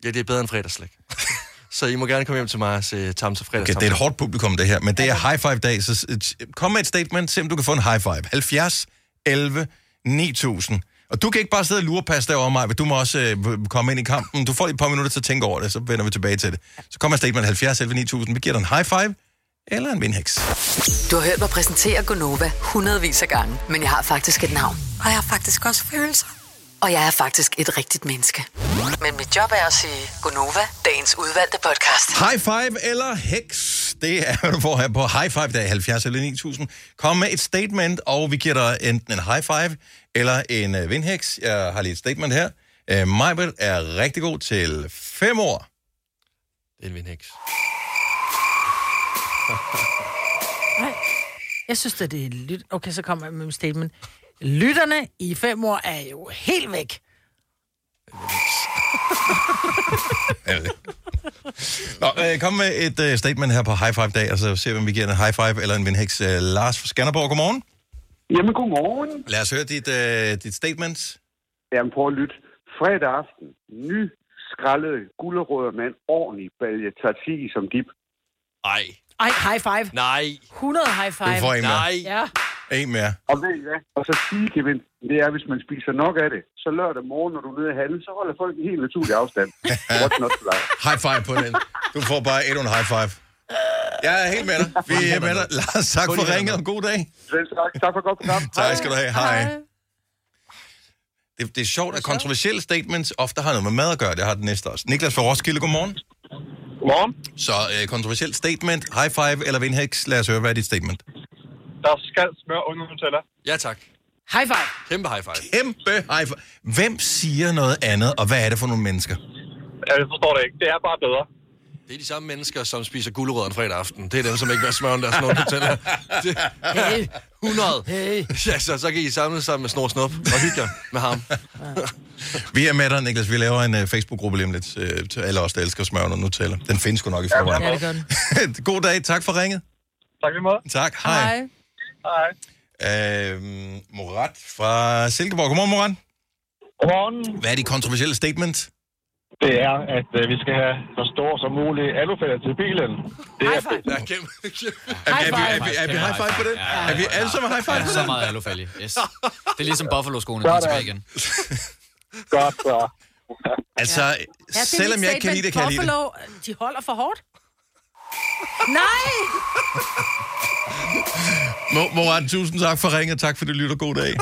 Ja, det er bedre end fredagsslik. så I må gerne komme hjem til mig og se Tamse fredags. Okay, det er et hårdt publikum, det her, men det er high five dag, så kom med et statement, se om du kan få en high five. 70 11 9000. Og du kan ikke bare sidde og lurepasse derovre mig, du må også øh, komme ind i kampen. Du får lige et par minutter til at tænke over det, så vender vi tilbage til det. Så kommer et statement 70 11 9000. Vi giver dig en high five eller en vindhæks. Du har hørt mig præsentere Gonova hundredvis af gange, men jeg har faktisk et navn. Og jeg har faktisk også følelser. Og jeg er faktisk et rigtigt menneske. Men mit job er at sige Gonova, dagens udvalgte podcast. High five eller heks, det er, hvad du får her på High Five dag 70 eller 9000. Kom med et statement, og vi giver dig enten en high five eller en uh, vindhæks. Jeg har lige et statement her. Uh, Majbert er rigtig god til fem år. Det er en vindhæks. Nej. Jeg synes, at det er lyt... Okay, så kommer jeg med mit statement. Lytterne i fem år er jo helt væk. Nå, øh, kom med et øh, statement her på High Five dag, og så ser vi, om vi giver en high five eller en vindhæks. Øh, Lars fra Skanderborg, godmorgen. Jamen, godmorgen. Lad os høre dit, øh, dit statement. Jamen, prøv at lytte. Fredag aften, ny skrællet gulerødder med en ordentlig balje tzatziki som dip. Ej. Ej, high five. Nej. 100 high five. Du får en mere. Nej. Ja. En mere. Og ved I hvad? Og så sige, Kevin, det er, hvis man spiser nok af det, så lørdag morgen, når du er nede i handel, så holder folk en helt naturlig afstand. What's not to like? High five på den. Du får bare endnu en high five. Jeg er helt med dig. Vi er med dig. Lars, tak for ringet, og god dag. Selv tak. Tak for godt program. Tak skal du have. Hej. Det, det er sjovt, at kontroversielle statements ofte har noget med mad at gøre. Det har den næste også. Niklas fra Roskilde, godmorgen. Godmorgen. Så øh, kontroversielt statement, high five eller vindhæks. Lad os høre, hvad er dit statement? Der skal smør under Nutella. Ja, tak. High five. Kæmpe high five. Kæmpe high five. Hvem siger noget andet, og hvad er det for nogle mennesker? Jeg forstår det ikke. Det er bare bedre. Det er de samme mennesker, som spiser gulerødder en fredag aften. Det er dem, som ikke vil have smør under deres snor Nutella. Det- Hey. 100. Hey. Ja, så, så kan I samle sammen med Snor Snup og hygge med ham. Vi er med dig, Niklas. Vi laver en uh, Facebook-gruppe lige om lidt øh, til alle os, der elsker smør og Nutella. Den findes sgu nok i forvejen. Ja, det gør den. God dag. Tak for ringet. Tak lige måde. Tak. Hej. Hej. Øhm, Morat fra Silkeborg. Godmorgen, Morat. Godmorgen. Hvad er dit kontroversielle statement? Det er, at øh, vi skal have så stor som muligt alufælder til bilen. Det er fedt. Ja, kæmpe, kæmpe. Er, vi- er, vi, er, vi, er vi high five på det? Er vi alle sammen high five Ja, på så det? meget alufælge. Yes. Det er ligesom Buffalo-skoene, de er tilbage igen. Godt, så. Altså, Ja, er selvom jeg ikke kan lide det, kan jeg lide det. Buffalo, de holder for hårdt. Nej! Mo- Morat, tusind tak for ringet. Tak for det lytter. God dag.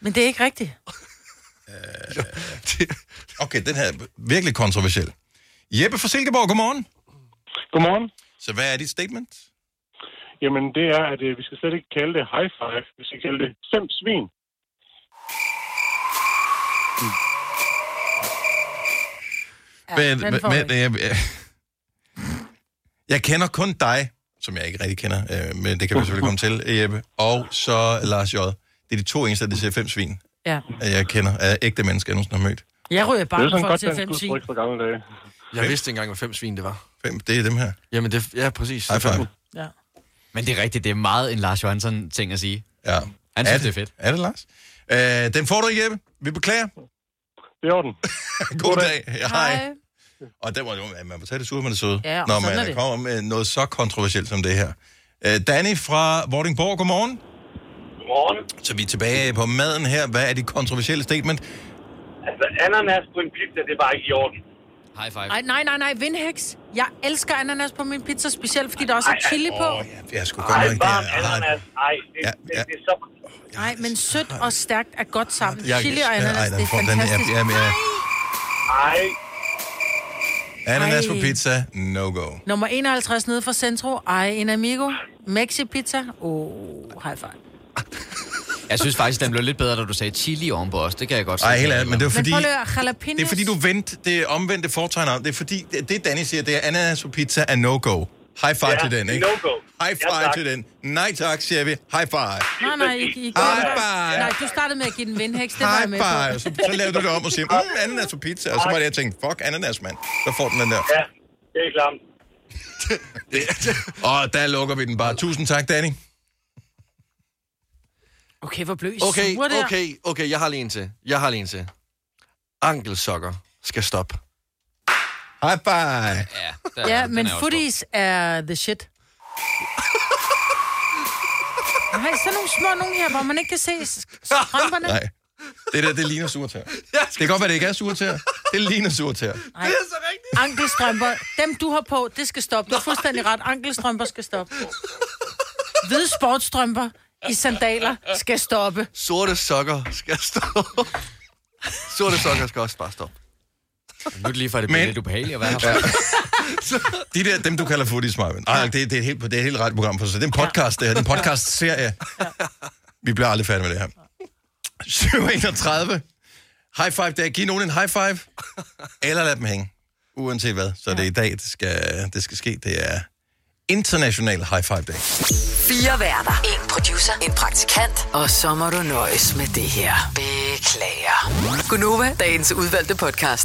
Men det er ikke rigtigt. Okay, den her er virkelig kontroversiel. Jeppe fra Silkeborg, godmorgen. Godmorgen. Så hvad er dit statement? Jamen, det er, at øh, vi skal slet ikke kalde det high five. Vi skal kalde det fem svin. Men, men, men. Jeg, kender kun dig, som jeg ikke rigtig kender, øh, men det kan vi selvfølgelig komme til, Jeppe, og så Lars J. Det er de to eneste, der ser fem svin, Ja. at jeg kender af ægte mennesker, jeg nogensinde har mødt. Jeg ryger Det er bare sådan for at godt, se den fem skulle svin. trykke for gamle dage. Jeg vidste ikke engang, hvad fem svin det var. Fem, det er dem her. Jamen, det, ja, præcis. High five. Ja. Men det er rigtigt, det er meget en Lars Johansson ting at sige. Ja. Han synes, det er fedt. Er det, Lars? Øh, den får du, Jeppe. Vi beklager. Det er orden. God dag. Ja, hej. Og der må man må tage det sure med det søde, Ja, når man det. kommer med noget så kontroversielt som det her. Øh, Danny fra Vordingborg, godmorgen. Godmorgen. Så vi er tilbage på maden her. Hvad er dit kontroversielle statement? Altså, ananas på en pizza, det er bare ikke i orden. High five. Ej, nej, nej, nej, vindhæks. Jeg elsker ananas på min pizza, specielt fordi der også er chili på. Åh, ja, jeg skulle godt Ej, nok... det er- ananas. Ej, det, Ja, det, ja. det, er så... Nej, men sødt og stærkt er godt sammen. Jeg- Chili og Ej, ananas, den det er får- den er- fantastisk. ja, ja. Ej, Ananas på Ej. pizza, no go. Nummer 51 nede fra Centro. Ej, en amigo. Mexi pizza. Oh, high five. Jeg synes faktisk, den blev lidt bedre, da du sagde chili ovenpå os. Det kan jeg godt Ej, helt ærligt, men det var Men fordi... prøv at jalapenos. Det er fordi, du vendte det omvendte foretegn om. Det er fordi, det, det Danny siger, det er ananas på pizza er no-go. High five Ja, til den, ikke? no-go. High Ja, five tak. til den. Nej tak, siger vi. High five. Nej, nej, I, I High five. Nej, du startede med at give den vindhæks. Det var jeg High med five. på. Så, så lavede du det om og siger, mm, ananas på pizza. Og så var det, jeg tænkte, fuck ananas, mand. Så får den den der. ja, det er klart. Og der lukker vi den bare. Tusind tak, Danny. Okay, hvor blev I Okay, sure der? okay, okay, jeg har lige en til. Jeg har lige en til. Ankelsokker skal stoppe. High five. Ja, der, Ja, men er footies er the shit. Nej, sådan nogle små nogle her, hvor man ikke kan se strømperne. Nej. Det der, det ligner surtær. Det kan godt være, det ikke er surtær. Det ligner surtær. Nej. Ankelstrømper, dem du har på, det skal stoppe. Du er fuldstændig ret. Ankelstrømper skal stoppe. Hvide sportsstrømper i sandaler skal stoppe. Sorte sokker skal stoppe. Sorte sokker skal også bare stoppe. Nu er det lige for, at det Men- bliver lidt ubehageligt at være her. De der, dem du kalder footies, Marvin. Ej, det, det, er et helt, det er et helt ret program for sig. Det er en podcast, det her. Det er en podcast-serie. Vi bliver aldrig færdige med det her. 731. High five der. Giv nogen en high five. Eller lad dem hænge. Uanset hvad. Så det er i dag, det skal, det skal ske. Det er International High Five Day. Fire værter. En producer. En praktikant. Og så må du nøjes med det her. Beklager. Gunova, dagens udvalgte podcast.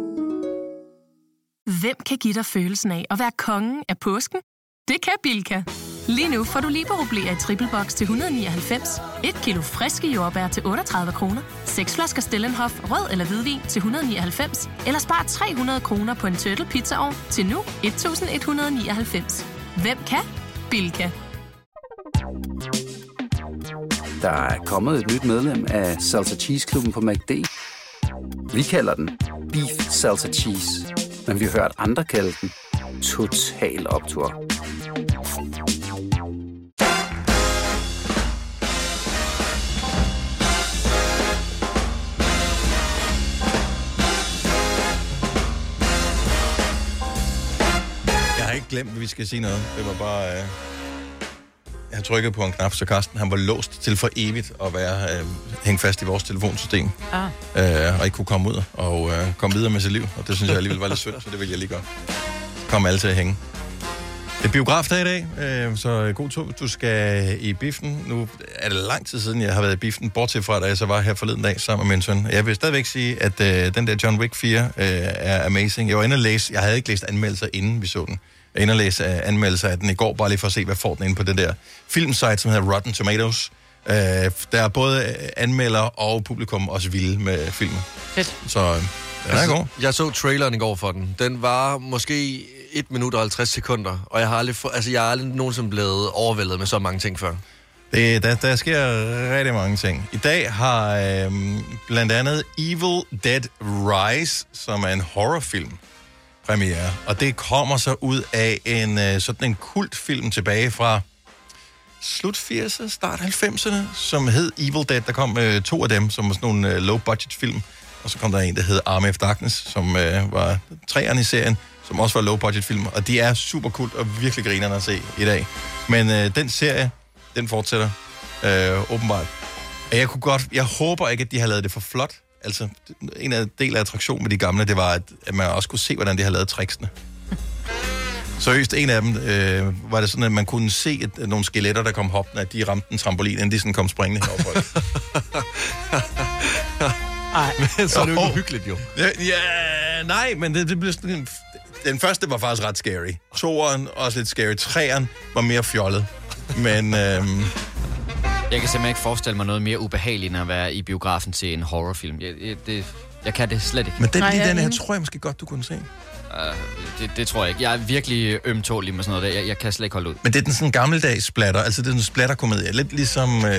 Hvem kan give dig følelsen af at være kongen af påsken? Det kan Bilka! Lige nu får du liberobleer i triple box til 199, et kilo friske jordbær til 38 kroner, seks flasker Stellenhof rød eller hvidvin til 199, eller spar 300 kroner på en turtle pizzaovn til nu 1199. Hvem kan? Bilka. Der er kommet et nyt medlem af Salsa Cheese Klubben på MACD. Vi kalder den Beef Salsa Cheese, men vi har hørt andre kalde den Total optur. Jeg har ikke glemt, at vi skal sige noget. Det var bare... Øh... Har trykket på en knap, så Carsten han var låst til for evigt at være øh, hængt fast i vores telefonsystem. Ah. Øh, og ikke kunne komme ud og øh, komme videre med sit liv. Og det synes jeg alligevel var lidt synd, så det vil jeg lige gøre. Kom alle til at hænge. Det er biografdag i dag, øh, så god tur. Du skal i biffen. Nu er det lang tid siden, jeg har været i biffen, bortset fra, da jeg så var her forleden dag sammen med min søn. Jeg vil stadigvæk sige, at øh, den der John Wick 4 øh, er amazing. Jeg var inde og læse, jeg havde ikke læst anmeldelser, inden vi så den. Jeg inde og læse uh, anmeldelser af den i går, bare lige for at se, hvad får den inde på den der filmsite, som hedder Rotten Tomatoes. Uh, der er både øh, anmeldere og publikum også vilde med filmen. Fedt. Så øh, den er god. Jeg så traileren i går for den. Den var måske 1 minut og 50 sekunder, og jeg har aldrig, altså, jeg har aldrig nogensinde blevet overvældet med så mange ting før. Det, der, der sker rigtig mange ting. I dag har øh, blandt andet Evil Dead Rise, som er en horrorfilm, premiere. Og det kommer så ud af en øh, sådan en kultfilm tilbage fra slut 80'erne, start 90'erne, som hed Evil Dead. Der kom øh, to af dem, som var sådan nogle øh, low-budget film. Og så kom der en, der hed Army of Darkness, som øh, var træerne i serien, som også var low-budget film. Og de er super kult og virkelig grinerne at se i dag. Men øh, den serie, den fortsætter øh, åbenbart. Og jeg kunne godt, jeg håber ikke, at de har lavet det for flot. Altså, en af del af attraktionen med de gamle, det var, at, at man også kunne se, hvordan de har lavet tricksene. Seriøst, en af dem øh, var det sådan, at man kunne se at, nogle skeletter, der kom hoppende, at de ramte en trampolin, inden de sådan kom springende herover. Ej. Men så er det jo ikke uhyggeligt, jo. ja, ja, nej, men det, det blev sådan... en- Den første var faktisk ret scary. Toeren også lidt scary. Treeren var mere fjollet. Men øhm, Jeg kan simpelthen ikke forestille mig noget mere ubehageligt, end at være i biografen til en horrorfilm. Jeg, jeg, det, jeg kan det slet ikke. Men den, Nej, lige jeg den her, tror jeg måske godt, du kunne se. Uh, det, det tror jeg ikke. Jeg er virkelig ømtålig med sådan noget der. Jeg, jeg kan slet ikke holde ud. Men det er den sådan gammeldags splatter, altså det er en splatterkomedie. Lidt ligesom øh,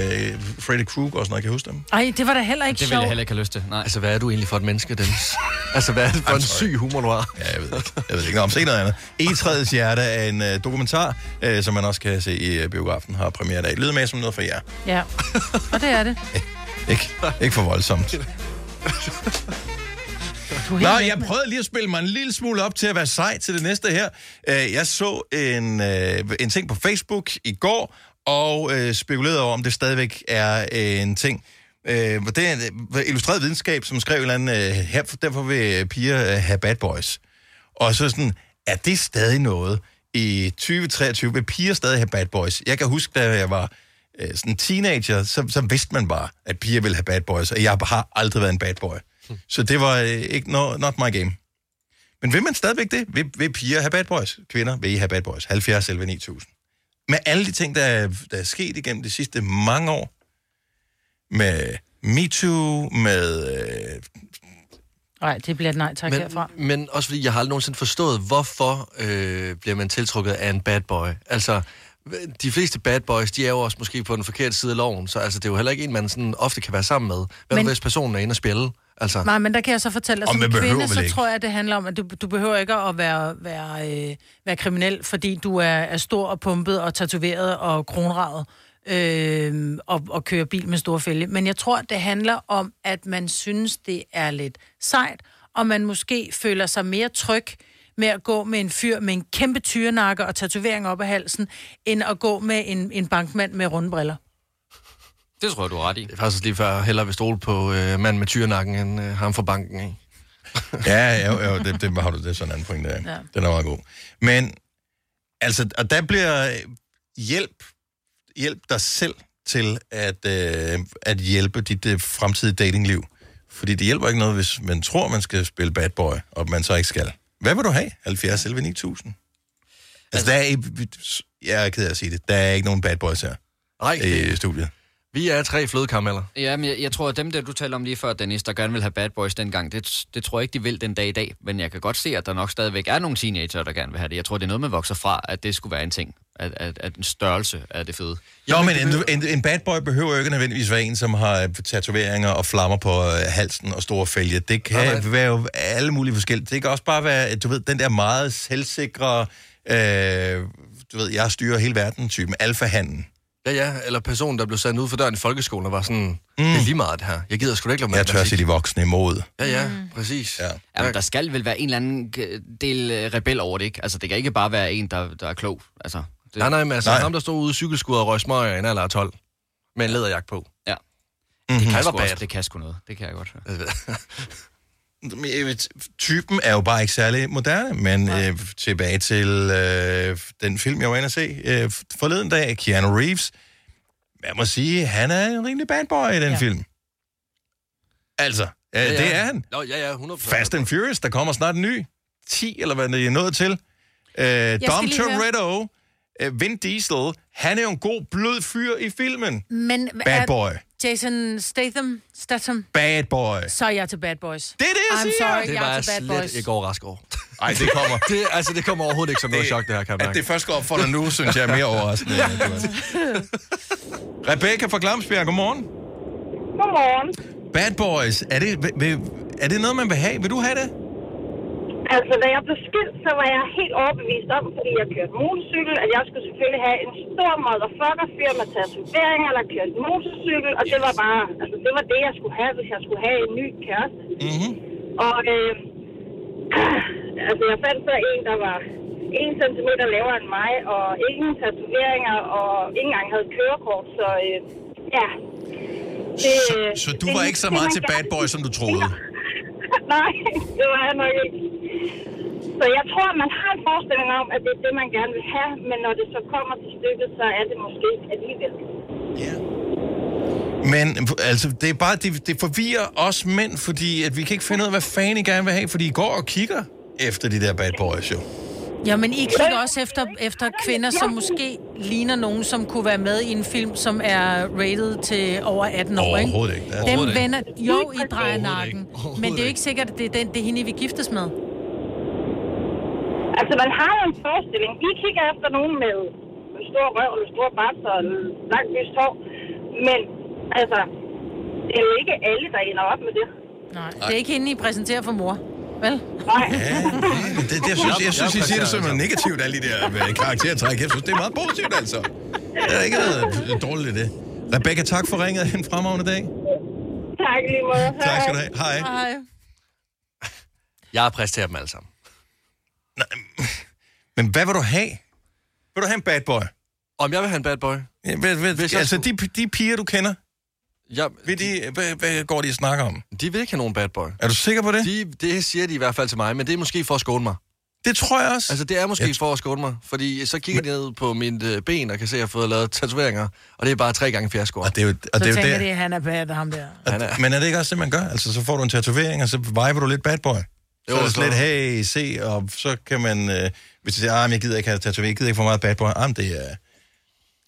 Freddy Krueger og sådan noget, kan I huske dem? Ej, det var da heller ikke Det vil sjovt. jeg heller ikke have lyst til. Nej. Altså, hvad er du egentlig for et menneske, Dennis? altså, hvad er det for I'm en sorry. syg humor, du har? Ja, jeg ved ikke. Jeg ved ikke noget om se noget andet. Etræets Hjerte er en øh, dokumentar, øh, som man også kan se i øh, biografen, har premiere i dag. Lyder med som noget for jer. Ja, og det er det. Ikke, ikke for voldsomt. Nå, jeg prøvede lige at spille mig en lille smule op til at være sej til det næste her. Øh, Jeg så en, øh, en ting på Facebook i går, og øh, spekulerede over, om det stadigvæk er øh, en ting. Øh, Det er øh, illustreret videnskab, som skrev en eller anden, øh, her, derfor vil piger øh, have bad boys. Og så sådan, er det stadig noget i 2023? Vil piger stadig have bad boys? Jeg kan huske, da jeg var øh, sådan teenager, så, så vidste man bare, at piger ville have bad boys, og jeg har aldrig været en bad boy. Så det var øh, ikke no, not my game. Men vil man stadigvæk det? Vil, vil piger have bad boys? Kvinder, vil I have bad boys? 70 11 9000. Med alle de ting, der er, der er sket igennem de sidste mange år, med MeToo, med... Øh, Nej, det bliver et nej tak Men, herfra. men også fordi, jeg har aldrig nogensinde forstået, hvorfor øh, bliver man tiltrukket af en bad boy. Altså, de fleste bad boys, de er jo også måske på den forkerte side af loven, så altså, det er jo heller ikke en, man sådan ofte kan være sammen med. Hvad men, Men- hvis personen er inde og spille? Altså, Nej, men der kan jeg så fortælle, at Og som kvinde, så tror jeg, det handler om, at du, du behøver ikke at være, være, øh, være kriminel, fordi du er, er stor og pumpet og tatoveret og kronraget øh, og, og kører bil med store fælge. Men jeg tror, det handler om, at man synes, det er lidt sejt, og man måske føler sig mere tryg med at gå med en fyr med en kæmpe tyrenakke og tatovering op ad halsen, end at gå med en, en bankmand med runde briller. Det tror jeg, du har ret i. det er faktisk lige før hellere vil stole på øh, manden med tyrenakken, end øh, ham fra banken, ikke? ja, jo, jo, det, det har du det er sådan en anden point der. Ja. Den er meget god. Men, altså, og der bliver øh, hjælp, hjælp dig selv til at, øh, at hjælpe dit øh, fremtidige datingliv. Fordi det hjælper ikke noget, hvis man tror, man skal spille bad boy, og man så ikke skal. Hvad vil du have? 70 11 9000? Altså, der er, ikke- jeg er ked af at sige det, der er ikke nogen bad boys her Nej, i studiet. Vi er tre flødekarmeller. Ja, men jeg, jeg tror, at dem der, du talte om lige før, Dennis, der gerne vil have bad boys dengang, det, det tror jeg ikke, de vil den dag i dag. Men jeg kan godt se, at der nok stadigvæk er nogle teenager, der gerne vil have det. Jeg tror, det er noget, man vokser fra, at det skulle være en ting. At, at, at en størrelse er det fede. Jo, men en, en, en bad boy behøver jo ikke nødvendigvis være en, som har tatoveringer og flammer på øh, halsen og store fælge. Det kan Nej, være jo alle mulige forskellige. Det kan også bare være, du ved, den der meget selvsikre, øh, du ved, jeg styrer hele verden typen, alfahanden. Ja, ja, eller personen, der blev sendt ud for døren i folkeskolen og var sådan, mm. det er lige meget det her. Jeg gider sgu da ikke lade mig Jeg tør se de voksne imod. Ja, ja, mm. præcis. Ja. Jamen, der skal vel være en eller anden øh, del øh, rebel over det, ikke? Altså, det kan ikke bare være en, der, der er klog. Altså, det, Nej, nej, men altså Nej. ham, der stod ude i cykelskuret og røg smøger i en alder af 12, med en læderjagt på. Ja. Mm-hmm. Det kan, sgu også, det kan sgu noget. Det kan jeg godt høre. Typen er jo bare ikke særlig moderne, men øh, tilbage til øh, den film, jeg var inde at se øh, forleden dag, Keanu Reeves. Jeg må sige, han er en rimelig bad boy i den Ja. film. Altså, ja, ja. det er han. Nå, ja, ja, 100%. Fast and Furious, der kommer snart en ny. 10, eller hvad det er nået til. Øh, Dom Toretto, øh, Vin Diesel, han er jo en god, blød fyr i filmen. Men Bad er boy. Jason Statham, Statham, Bad boy. så er jeg til Bad Boys. Det er det, jeg I'm siger. sorry, Det jeg var jeg til Bad slet Boys. ikke overrasket over. Ej, det kommer. Det, altså, det kommer overhovedet ikke som noget chok, det her, kan jeg At det først går op for dig nu, synes jeg er mere overraskende. er. Rebecca fra Glamsbjerg, godmorgen. Godmorgen. Bad Boys, er det, vil- er det noget, man vil have? Vil du have det? Altså, da jeg blev skilt, så var jeg helt overbevist om, fordi jeg kørte motorcykel, at jeg skulle selvfølgelig have en stor motherfucker fyr med tatoveringer, der kørte motorcykel, og det var bare, altså det var det, jeg skulle have, hvis jeg skulle have en ny kæreste. Mm-hmm. Og øh, altså, jeg fandt så en, der var en centimeter lavere end mig, og ingen tatoveringer, og ikke engang havde kørekort, så øh, ja. Det, Så, så du det- var ikke så det, meget man til bad boy, som du troede? Nej, det var jeg nok ikke. Så jeg tror, at man har en forestilling om, at det er det, man gerne vil have, men når det så kommer til stykket, så er det måske ikke alligevel. Men altså, det er bare, det, det forvirrer os mænd, fordi at vi kan ikke finde ud af, hvad fanden I gerne vil have, fordi I går og kigger efter de der bad boys, jo. Ja, men I kigger også efter, efter kvinder, som måske ligner nogen, som kunne være med i en film, som er rated til over 18 år, ikke? Overhovedet ikke. Dem vender, jo, I drejer nakken. Men det er jo ikke sikkert, at det er, den, det er hende, I vil giftes med. Altså, man har jo en forestilling. Vi kigger efter nogen med en stor røv, eller stor bart og langt lyst hår. Men, altså, det er jo ikke alle, der ender op med det. Nej, det er ikke hende, I præsenterer for mor. Vel? Nej. Men det, det, jeg synes, jeg synes, I siger det som noget negativt, alle de der øh, karaktertræk. Jeg synes, det er meget positivt, altså. Der er ikke noget dårligt i det. Rebecca, tak for ringet. En fremragende dag. Tak lige måde. Tak skal du have. Hej. Hej. Jeg præsterer dem alle sammen. Men hvad vil du have? Vil du have en bad boy? Om jeg vil have en bad boy? Ja, ved, ved, Hvis jeg altså, de, de piger, du kender, Ja, ved de, hvad, hvad går de og snakker om? de vil ikke have nogen bad boy. Er du sikker på det? De, det siger de i hvert fald til mig, men det er måske for at skåne mig. Det tror jeg også. Altså, det er måske Jeg for at skåne mig, fordi så kigger de ned på mine øh, ben og kan se, at jeg har fået lavet tatoveringer, og det er bare tre gange fiasko. Og det er jo, og Så det er jo tænker der. de, at han er bad, ham der. At, men er det ikke også det, man gør? Altså, så får du en tatovering, og så viber du lidt bad boy. Så Jo, er det lidt, hey, se, og så kan man, øh, hvis du siger, ah, jeg gider ikke have tatovering, jeg gider ikke for meget bad boy, ah, det er,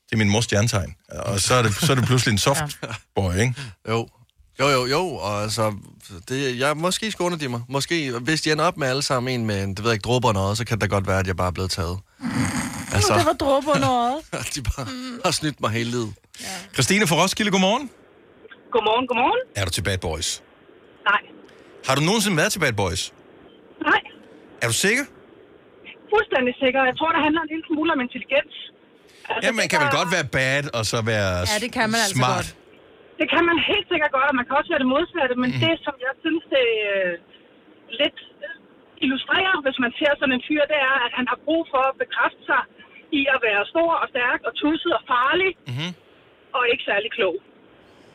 det er min mors stjernetegn. Og så er det, så er det pludselig en soft boy, ikke? Jo. Jo, jo, jo, og altså, det, jeg, måske skåner de mig. Måske, hvis de ender op med alle sammen en med, en, det ved jeg ikke, dråber og noget, så kan det da godt være, at jeg bare er blevet taget. Altså, Det var dråber noget. de bare har snydt mig hele livet. Christine fra Roskilde, godmorgen. Godmorgen, godmorgen. Er du til bad boys? Nej. Har du nogensinde været til bad boys? Nej, Er du sikker? fuldstændig sikker. Jeg tror, det handler en lille smule om intelligens. Altså, Ja, man kan vel godt være bad, og så være Ja, det kan man altså smart. godt. Det kan man helt sikkert godt, og man kan også være det modsatte, men mm. det, som jeg synes, det øh, lidt illustrerer, hvis man ser sådan en fyr, det er, at han har brug for at bekræfte sig i at være stor og stærk og tusset og farlig, mm-hmm. og ikke særlig klog.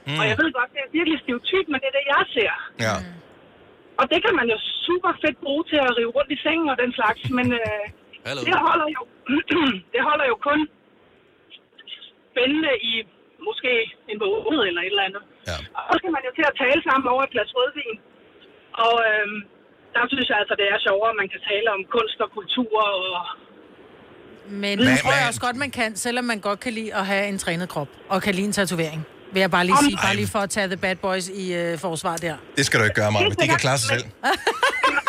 Mm. Og jeg ved godt, det er virkelig stereotyp, men det er det, jeg ser. Ja. Og det kan man jo super fedt bruge til at rive rundt i sengen og den slags, men øh, det, holder jo, det holder jo kun spændende i måske en måned eller et eller andet. Ja. Og så skal man jo til at tale sammen over et glas rødvin. Og øhm, der synes jeg altså, det er sjovere, at man kan tale om kunst og kultur og... Men det tror jeg også godt, man kan, selvom man godt kan lide at have en trænet krop, og kan lide en tatovering. Vil jeg bare lige sige, bare lige for at tage the bad boys i øh, forsvar der. Det skal du ikke gøre, Maja. De kan klare sig selv.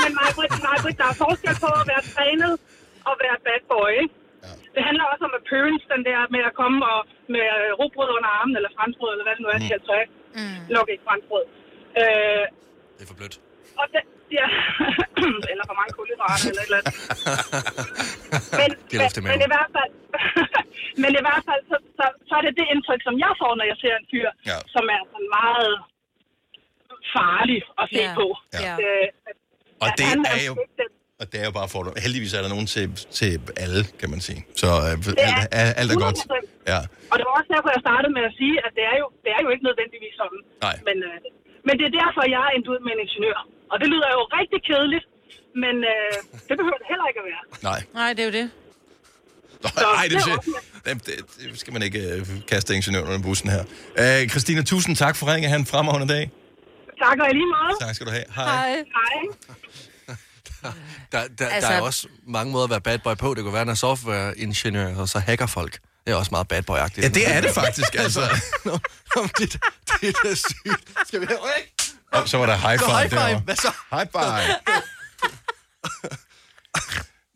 Men Majbrit, Majbrit, der er forskel på at være trænet og være bad boy, ikke? Ja. Det handler også om appearance, den der med at komme og med øh, rugbrød under armen, eller franskbrød, eller hvad det nu er, mm. skal tøj. Mm. Nok ikke franskbrød. Øh, Det er for blødt. og det, ja, eller for mange kulhydrater, eller et eller andet. Men, Det luft i men, men i hvert fald, men i hvert fald så, så, så er det det indtryk, som jeg får, når jeg ser en fyr, ja. som er sådan meget farlig at se Ja. på. Ja. At, øh, Og at det han er jo... Og det er jo bare for Heldigvis er der nogen til, til alle, kan man sige. Så øh, alt, er, alt er godt. 100%. Ja. Og det var også derfor, jeg startede med at sige, at det er jo, det er jo ikke nødvendigvis sådan. Nej. Men, øh, men det er derfor, jeg er endt ud med en ingeniør. Og det lyder jo rigtig kedeligt, men øh, det behøver det heller ikke at være. Nej. Nej, det er jo det. Nej, det, det, det, det, skal man ikke øh, kaste ingeniøren under bussen her. Øh, Christina, tusind tak for ringen. Ha' en fremragende dag. Tak og lige måde. Tak skal du have. Hej. Hej. Der, der, altså... Altså- der er også mange måder at være bad boy på. Det kunne være, når softwareingeniør, og så hacker folk. Det er også meget bad boy-agtigt. Ja, det er det faktisk, altså. Nå, nå, det, det er da sygt. Skal vi have... Og så var der high Så five, high five. Hvad så? High five.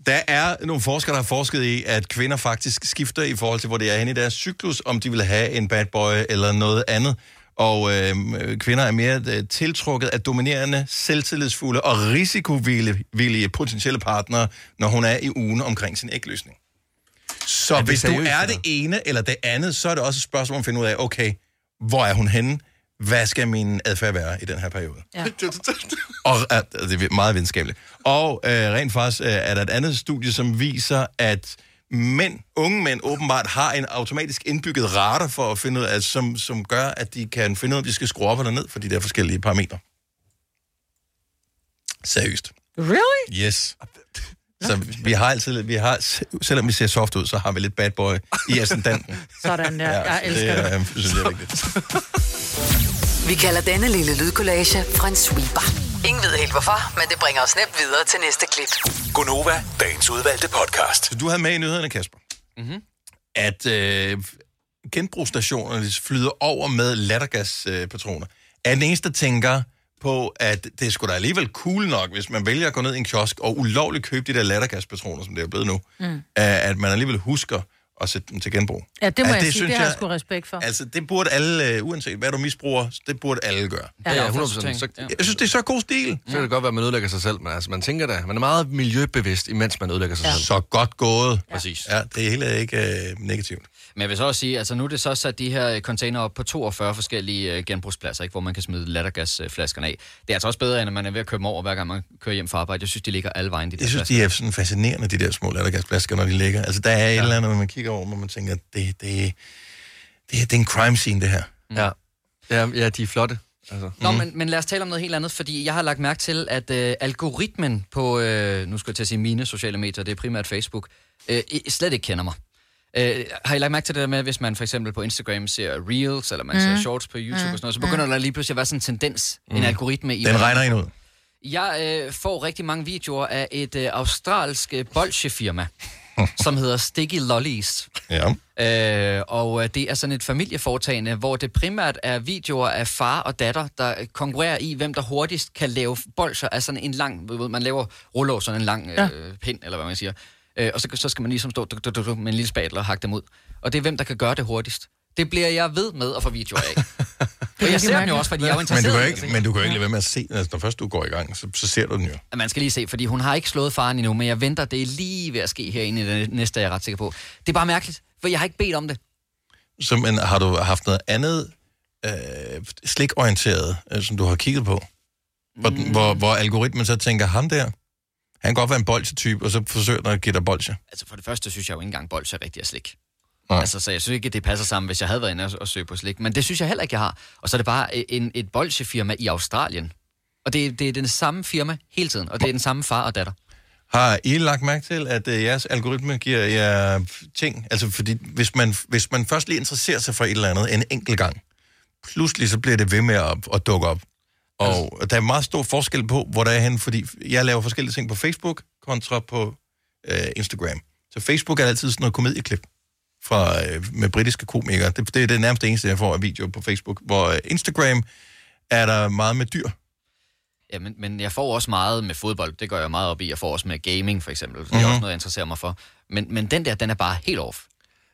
Der er nogle forskere, der har forsket i, at kvinder faktisk skifter i forhold til, hvor det er henne i deres cyklus, om de vil have en bad boy eller noget andet. Og øh, kvinder er mere øh, tiltrukket af dominerende, selvtillidsfulde og risikovillige potentielle partnere, når hun er i ugen omkring sin ægløsning. Så Er hvis du seriøst, er eller? det ene eller det andet, så er det også et spørgsmål om at finde ud af, okay, hvor er hun henne? Hvad skal min adfærd være i den her periode? Ja. Og øh, det er meget videnskabeligt. Og øh, rent faktisk øh, er der et andet studie, som viser, at mænd, unge mænd åbenbart har en automatisk indbygget radar for at finde ud af, som, som gør, at de kan finde ud af, om de skal skrue op eller ned for de der forskellige parametre. Seriøst. Really? Yes. Så vi har altid, vi har, selvom vi ser soft ud, så har vi lidt bad boy i ascendanten. Sådan der. Jeg så elsker det. det. Er, øh, synes jeg er vigtigt. Vi kalder denne lille lydkollage en sweeper. Ingen ved helt hvorfor, men det bringer os nemt videre til næste klip. Gonova, dagens udvalgte podcast. Så du havde med i nyhederne, Kasper, Mm-hmm. at øh, genbrugsstationerne flyder over med lattergaspatroner. Er den eneste, der tænker på, at det er sgu da alligevel cool nok, hvis man vælger at gå ned i en kiosk og ulovligt købe de der lattergaspatroner, som det er blevet nu, Mm. at man alligevel husker at sætte dem til genbrug. Ja, det må Ja, jeg det sige. synes Det har jeg jeg- sgu respekt for. Altså, det burde alle, øh, uanset hvad du misbruger, det burde alle gøre. Ja, Ja, ja, 100%. Så, Jeg synes, det er så god stil. så kan det godt være, at man ødelægger sig selv, men altså, man tænker da, man er meget miljøbevidst, imens man ødelægger sig selv. Så godt gået. Præcis. Ja, det er hele ikke øh, negativt. Men jeg vil så også sige, altså nu er det så sat de her container op på 42 forskellige øh, genbrugspladser, ikke, hvor man kan smide lattergasflaskerne af. Det er altså også bedre, end at man er ved at køre dem over, hver gang man kører hjem fra arbejde. Jeg synes, de ligger alle vejen, de der Jeg synes, flasker. de er sådan fascinerende, de der små lattergasflasker, når de ligger. Altså, der er et eller andet, når man kigger over, hvor man tænker, det, det, det, det er en crime scene, det her. Ja. Ja, ja, de er flotte. Altså. Nå, men, men lad os tale om noget helt andet, fordi jeg har lagt mærke til, at øh, algoritmen på, øh, nu skal jeg til at sige mine sociale medier, det er primært Facebook, øh, i- slet ikke kender mig. Øh, har I lagt mærke til det der med, hvis man for eksempel på Instagram ser Reels, eller man mm. ser Mm. Shorts på YouTube Mm. og sådan noget, så begynder der lige pludselig at være sådan en tendens, mm. en algoritme i... Den regner en ud. Jeg øh, får rigtig mange videoer af et øh, australsk øh, bolsjefirma, som hedder Sticky Lollies. Ja. Øh, og øh, det er sådan et familieforetagende, hvor det primært er videoer af far og datter, der øh, konkurrerer i, hvem der hurtigst kan lave bolcher af sådan en lang, man laver ruller sådan en lang øh, Ja. pind, eller hvad man siger. Øh, og så, så skal man ligesom stå du, du, du, du, med en lille spatel og hakke dem ud. Og det er hvem, der kan gøre det hurtigst. Det bliver jeg ved med at få videoer af. og jeg ser dem jo også, fordi jeg er jo Men du, interesseret. kan i ikke, det. men du kan jo ikke lade være med at se den. Altså, når først du går i gang, så, så ser du den jo. At Man skal lige se, fordi hun har ikke slået faren endnu, men jeg venter, det er lige ved at ske herinde i det næste, jeg er ret sikker på. Det er bare mærkeligt, for jeg har ikke bedt om det. Så, men har du haft noget andet øh, slikorienteret, øh, som du har kigget på? Hvor, mm. hvor, hvor algoritmen så tænker, ham der, han kan godt være en bolsjetype, og så forsøger den at give dig bolsje. Altså for det første synes jeg jo ikke engang, bolsje er rigtig at slik. Nej. Altså, så jeg synes ikke, det passer sammen, hvis jeg havde været inde og, og søge på slik. Men det synes jeg heller ikke, jeg har. Og så er det bare en, et bolsjefirma i Australien. Og det, er- det er den samme firma hele tiden, og det er den samme far og datter. Har I lagt mærke til, at øh, jeres algoritme giver jer ting? Altså, fordi hvis man, hvis man først lige interesserer sig for et eller andet en enkelt gang, pludselig så bliver det ved med at, at dukke op. Og der er meget stor forskel på, hvor der er henne, fordi jeg laver forskellige ting på Facebook kontra på øh, Instagram. Så Facebook er altid sådan noget komedieklip fra, øh, med britiske komikere. Det, det er det nærmeste eneste, jeg får af videoer på Facebook. Hvor øh, Instagram er der meget med dyr. Ja, men, men jeg får også meget med fodbold. Det gør jeg meget op i. Jeg får også med gaming, for eksempel. Det er Mhm. også noget, jeg interesserer mig for. Men, men den der, den er bare helt off.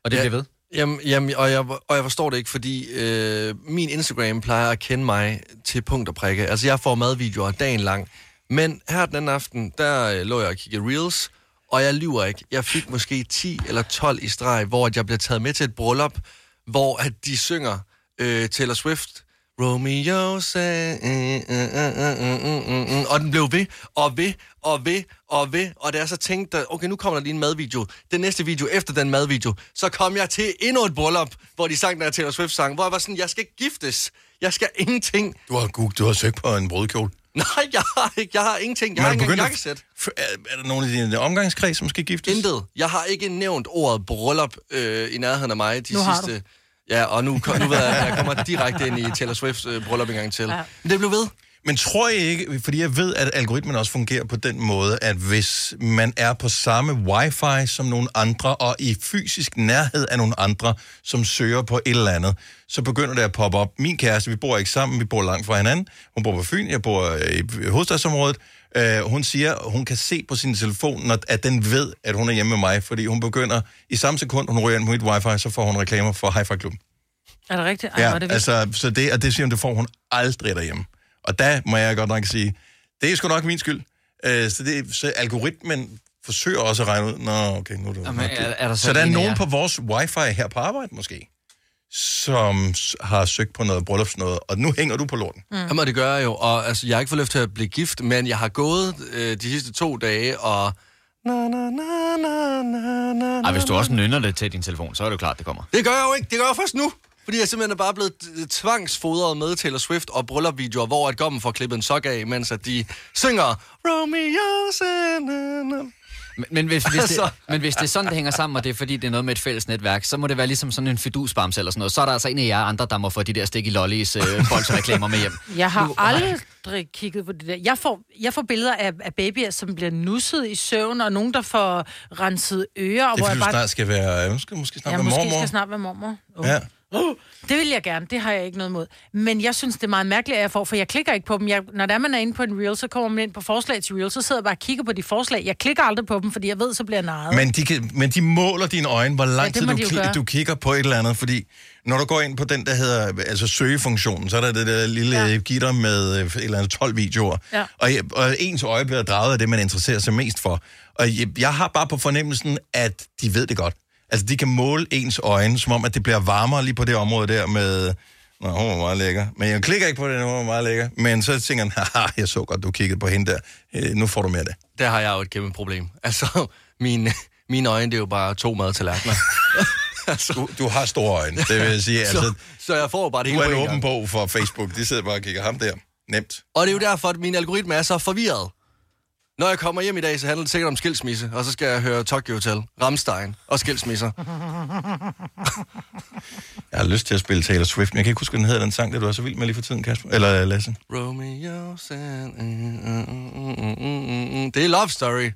Og det Ja. bliver ved. Jamen, jamen og, jeg, og jeg forstår det ikke, fordi øh, min Instagram plejer at kende mig til punkt og prikke. Altså, jeg får madvideoer dagen lang. Men her den anden aften, der øh, lå jeg og kiggede Reels, og jeg lyver ikke. Jeg fik måske 10 eller 12 i streg, hvor jeg blev taget med til et bryllup, hvor at de synger øh, Taylor Swift, Romeo sagde, mm, mm, mm, øh, øh, øh, og den blev ved, og ved, og ved, og ved, og da jeg så tænkte, okay, nu kommer der lige en madvideo. Den næste video efter den madvideo, så kom jeg til endnu et bryllup, hvor de sang den her Taylor Swift-sang, hvor jeg var sådan, jeg skal giftes, jeg skal ingenting. Du har, Google, du har søgt på en brudkjole. Nej, jeg har ikke, jeg har ingenting, jeg Men har er du ikke engang begyndt at- jakkesæt. F- Er, er der nogen af dine omgangskreds, som skal giftes? Intet. Jeg har ikke nævnt ordet bryllup øh, i nærheden af mig de Nu har sidste... Ja, og nu, kom- nu ved jeg, at jeg kommer direkte ind i Taylor Swifts øh, bryllup en gang til. Ja. Men det blev ved. Men tror I ikke, fordi jeg ved, at algoritmen også fungerer på den måde, at hvis man er på samme wifi som nogle andre, og i fysisk nærhed af nogle andre, som søger på et eller andet, så begynder det at poppe op. Min kæreste, vi bor ikke sammen, vi bor langt fra hinanden. Hun bor på Fyn, jeg bor øh, i hovedstadsområdet. Uh, hun siger, hun kan se på sin telefon, når, at den ved, at hun er hjemme med mig, fordi hun begynder, i samme sekund, hun ryger ind på mit wifi, så får hun reklamer for Hi-Fi Klubben. Er det rigtigt? Ej, Ja, det vildt. altså, så det, og det siger hun, det får hun aldrig derhjemme. Og der må jeg godt nok sige, det er sgu nok min skyld. Øh, så, det, så algoritmen forsøger også at regne ud, nå, okay, nu er det... Jamen, er- er der så så der er nogen jer? på vores wifi her på arbejde, måske, som har søgt på noget bryllupsnøde, og nu hænger du på lorten. Mm. Jamen, det gør jeg jo, og altså, jeg har ikke fået lyst til at blive gift, men jeg har gået øh, de sidste to dage, og... Na, na, na, na, na, na, Ej, hvis du også nynner det til din telefon, så er det jo klart, det kommer. Det gør jeg jo ikke. Det gør jeg først nu. Fordi jeg simpelthen er bare blevet øh, tvangsfodret med Taylor Swift og bryllupvideoer, hvor at gommen får klippet en sok af, mens at de synger Romeo Sand- Men, men, hvis, hvis det, Altså. men hvis det er sådan, det hænger sammen, og det er fordi, det er noget med et fælles netværk, så må det være ligesom sådan en fidusbams eller sådan noget. Så er der altså en af jer andre, der må få de der stik i lollies øh, bolsreklamer med hjem. Jeg har aldrig kigget på det der. Jeg får, jeg får billeder af, af babyer, som bliver nusset i søvn, og nogen, der får renset ører. og Det er hvor fordi, jeg du snart skal være... Du måske snart ja, være måske mormor. skal snart være mormor. Uh. Ja. Det vil jeg gerne, det har jeg ikke noget imod. Men jeg synes, det er meget mærkeligt, at jeg får, for jeg klikker ikke på dem. Jeg, når der man er inde på en reel, så kommer man ind på forslag til reel, så sidder jeg bare og kigger på de forslag. Jeg klikker aldrig på dem, fordi jeg ved, så bliver jeg narret. Men de, kan, men de måler dine øjne, hvor lang Ja, tid du, kli- du kigger på et eller andet. Fordi når du går ind på den, der hedder altså søgefunktionen, så er der det der lille ja. gitter med øh, et eller andet 12 videoer. Ja. Og, og ens øje bliver draget af det, man interesserer sig mest for. Og jeg, jeg har bare på fornemmelsen, at de ved det godt. Altså, de kan måle ens øjne, som om, at det bliver varmere lige på det område der med... Nå, hun var meget lækker. Men jeg klikker ikke på det, hun var meget lækker. Men så tænker jeg, haha, jeg så godt, du kiggede på hende der. Øh, nu får du mere af det. Der har jeg jo et kæmpe problem. Altså, mine, mine øjne, det er jo bare to madtallerkener. Du, du har store øjne, det vil jeg sige. Altså, så, så jeg får bare det Du hele er på en en åben bog for Facebook. De sidder bare og kigger ham der. Nemt. Og det er jo derfor, at min algoritme er så forvirret. Når jeg kommer hjem i dag, så handler det sikkert om skilsmisse, og så skal jeg høre Tokyo Hotel, Ramstein og skilsmisser. Jeg har lyst til at spille Taylor Swift, men jeg kan ikke huske, den hedder, den sang, der du er så vild med lige for tiden, Kasper. Eller Lasse. Romeo mm, mm, mm, mm. Det er Love Story.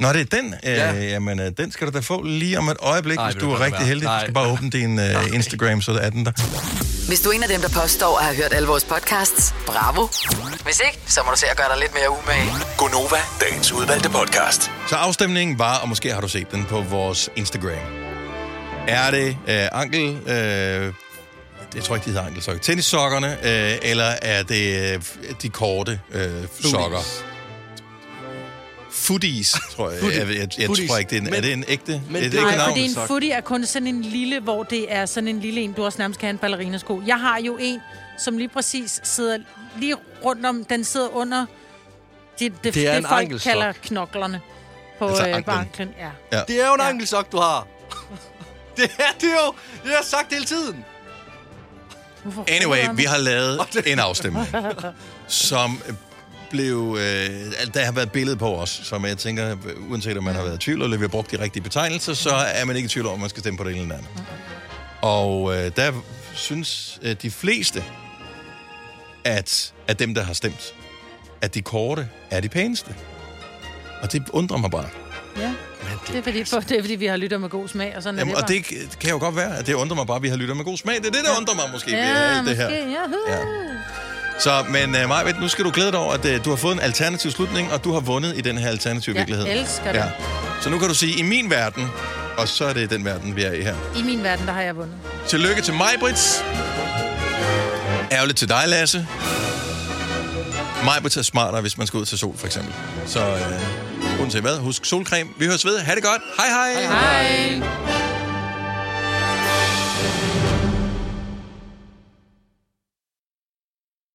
Nå, det er den. Ja. Øh, jamen, øh, den skal du da få lige om et øjeblik, Nej, hvis du er rigtig være. heldig. Du Nej. skal bare åbne din øh, Instagram, så er den der. Hvis du er en af dem, der påstår at have hørt alle vores podcasts, bravo. Hvis ikke, så må du se at gøre dig lidt mere umage. Gonova, dagens udvalgte podcast. Så afstemningen var, og måske har du set den på vores Instagram. Er det øh, ankel... Øh, jeg tror ikke, de hedder ankelsokker. Tennissokkerne, øh, eller er det øh, de korte øh, sokker? Footies, tror jeg. Foodie- Jeg, jeg, jeg, jeg Foodies. tror ikke, det er en, Men- er det en ægte? men er det Nej, fordi en footy er kun sådan en lille, hvor det er sådan en lille en, du også nærmest kan have en ballerinasko. Jeg har jo en, som lige præcis sidder lige rundt om, den sidder under det, det, Det er det en folk ankelsok. kalder knoklerne på Altså øh, anklen. Ja. Ja. Det er jo en ankelsok, du har. det er det er jo. Det har jeg sagt hele tiden. Anyway, vi har lavet en afstemning, som blev... Øh, der har været et billede på os, som jeg tænker, uanset om man har været i tvivl, eller vi har brugt de rigtige betegnelser, så er man ikke i tvivl om, at man skal stemme på det ene eller andet. Og øh, der synes øh, de fleste, at, at dem, der har stemt, at de korte er de pæneste. Og det undrer mig bare. ja. Det er, fordi, det er fordi, vi har lyttet med god smag, og sådan Jamen, er det og det kan jo godt være, at det undrer mig bare, at vi har lyttet med god smag. Det er det, der undrer mig måske ved Ja, alt det her. måske, ja. Ja. Så, men uh, Maja, nu skal du glæde dig over, at uh, du har fået en alternativ slutning, og du har vundet i den her alternative Jeg virkelighed. elsker det. Så nu kan du sige, i min verden, og så er det den verden, vi er i her. I min verden, der har jeg vundet. Tillykke til mig, Brits. Ærgerligt til dig, Lasse. Mig er smartere, hvis man skal ud til sol, for eksempel. Så uh, uanset hvad, husk solcreme. Vi høres ved. Ha' det godt. Hej hej. Hej.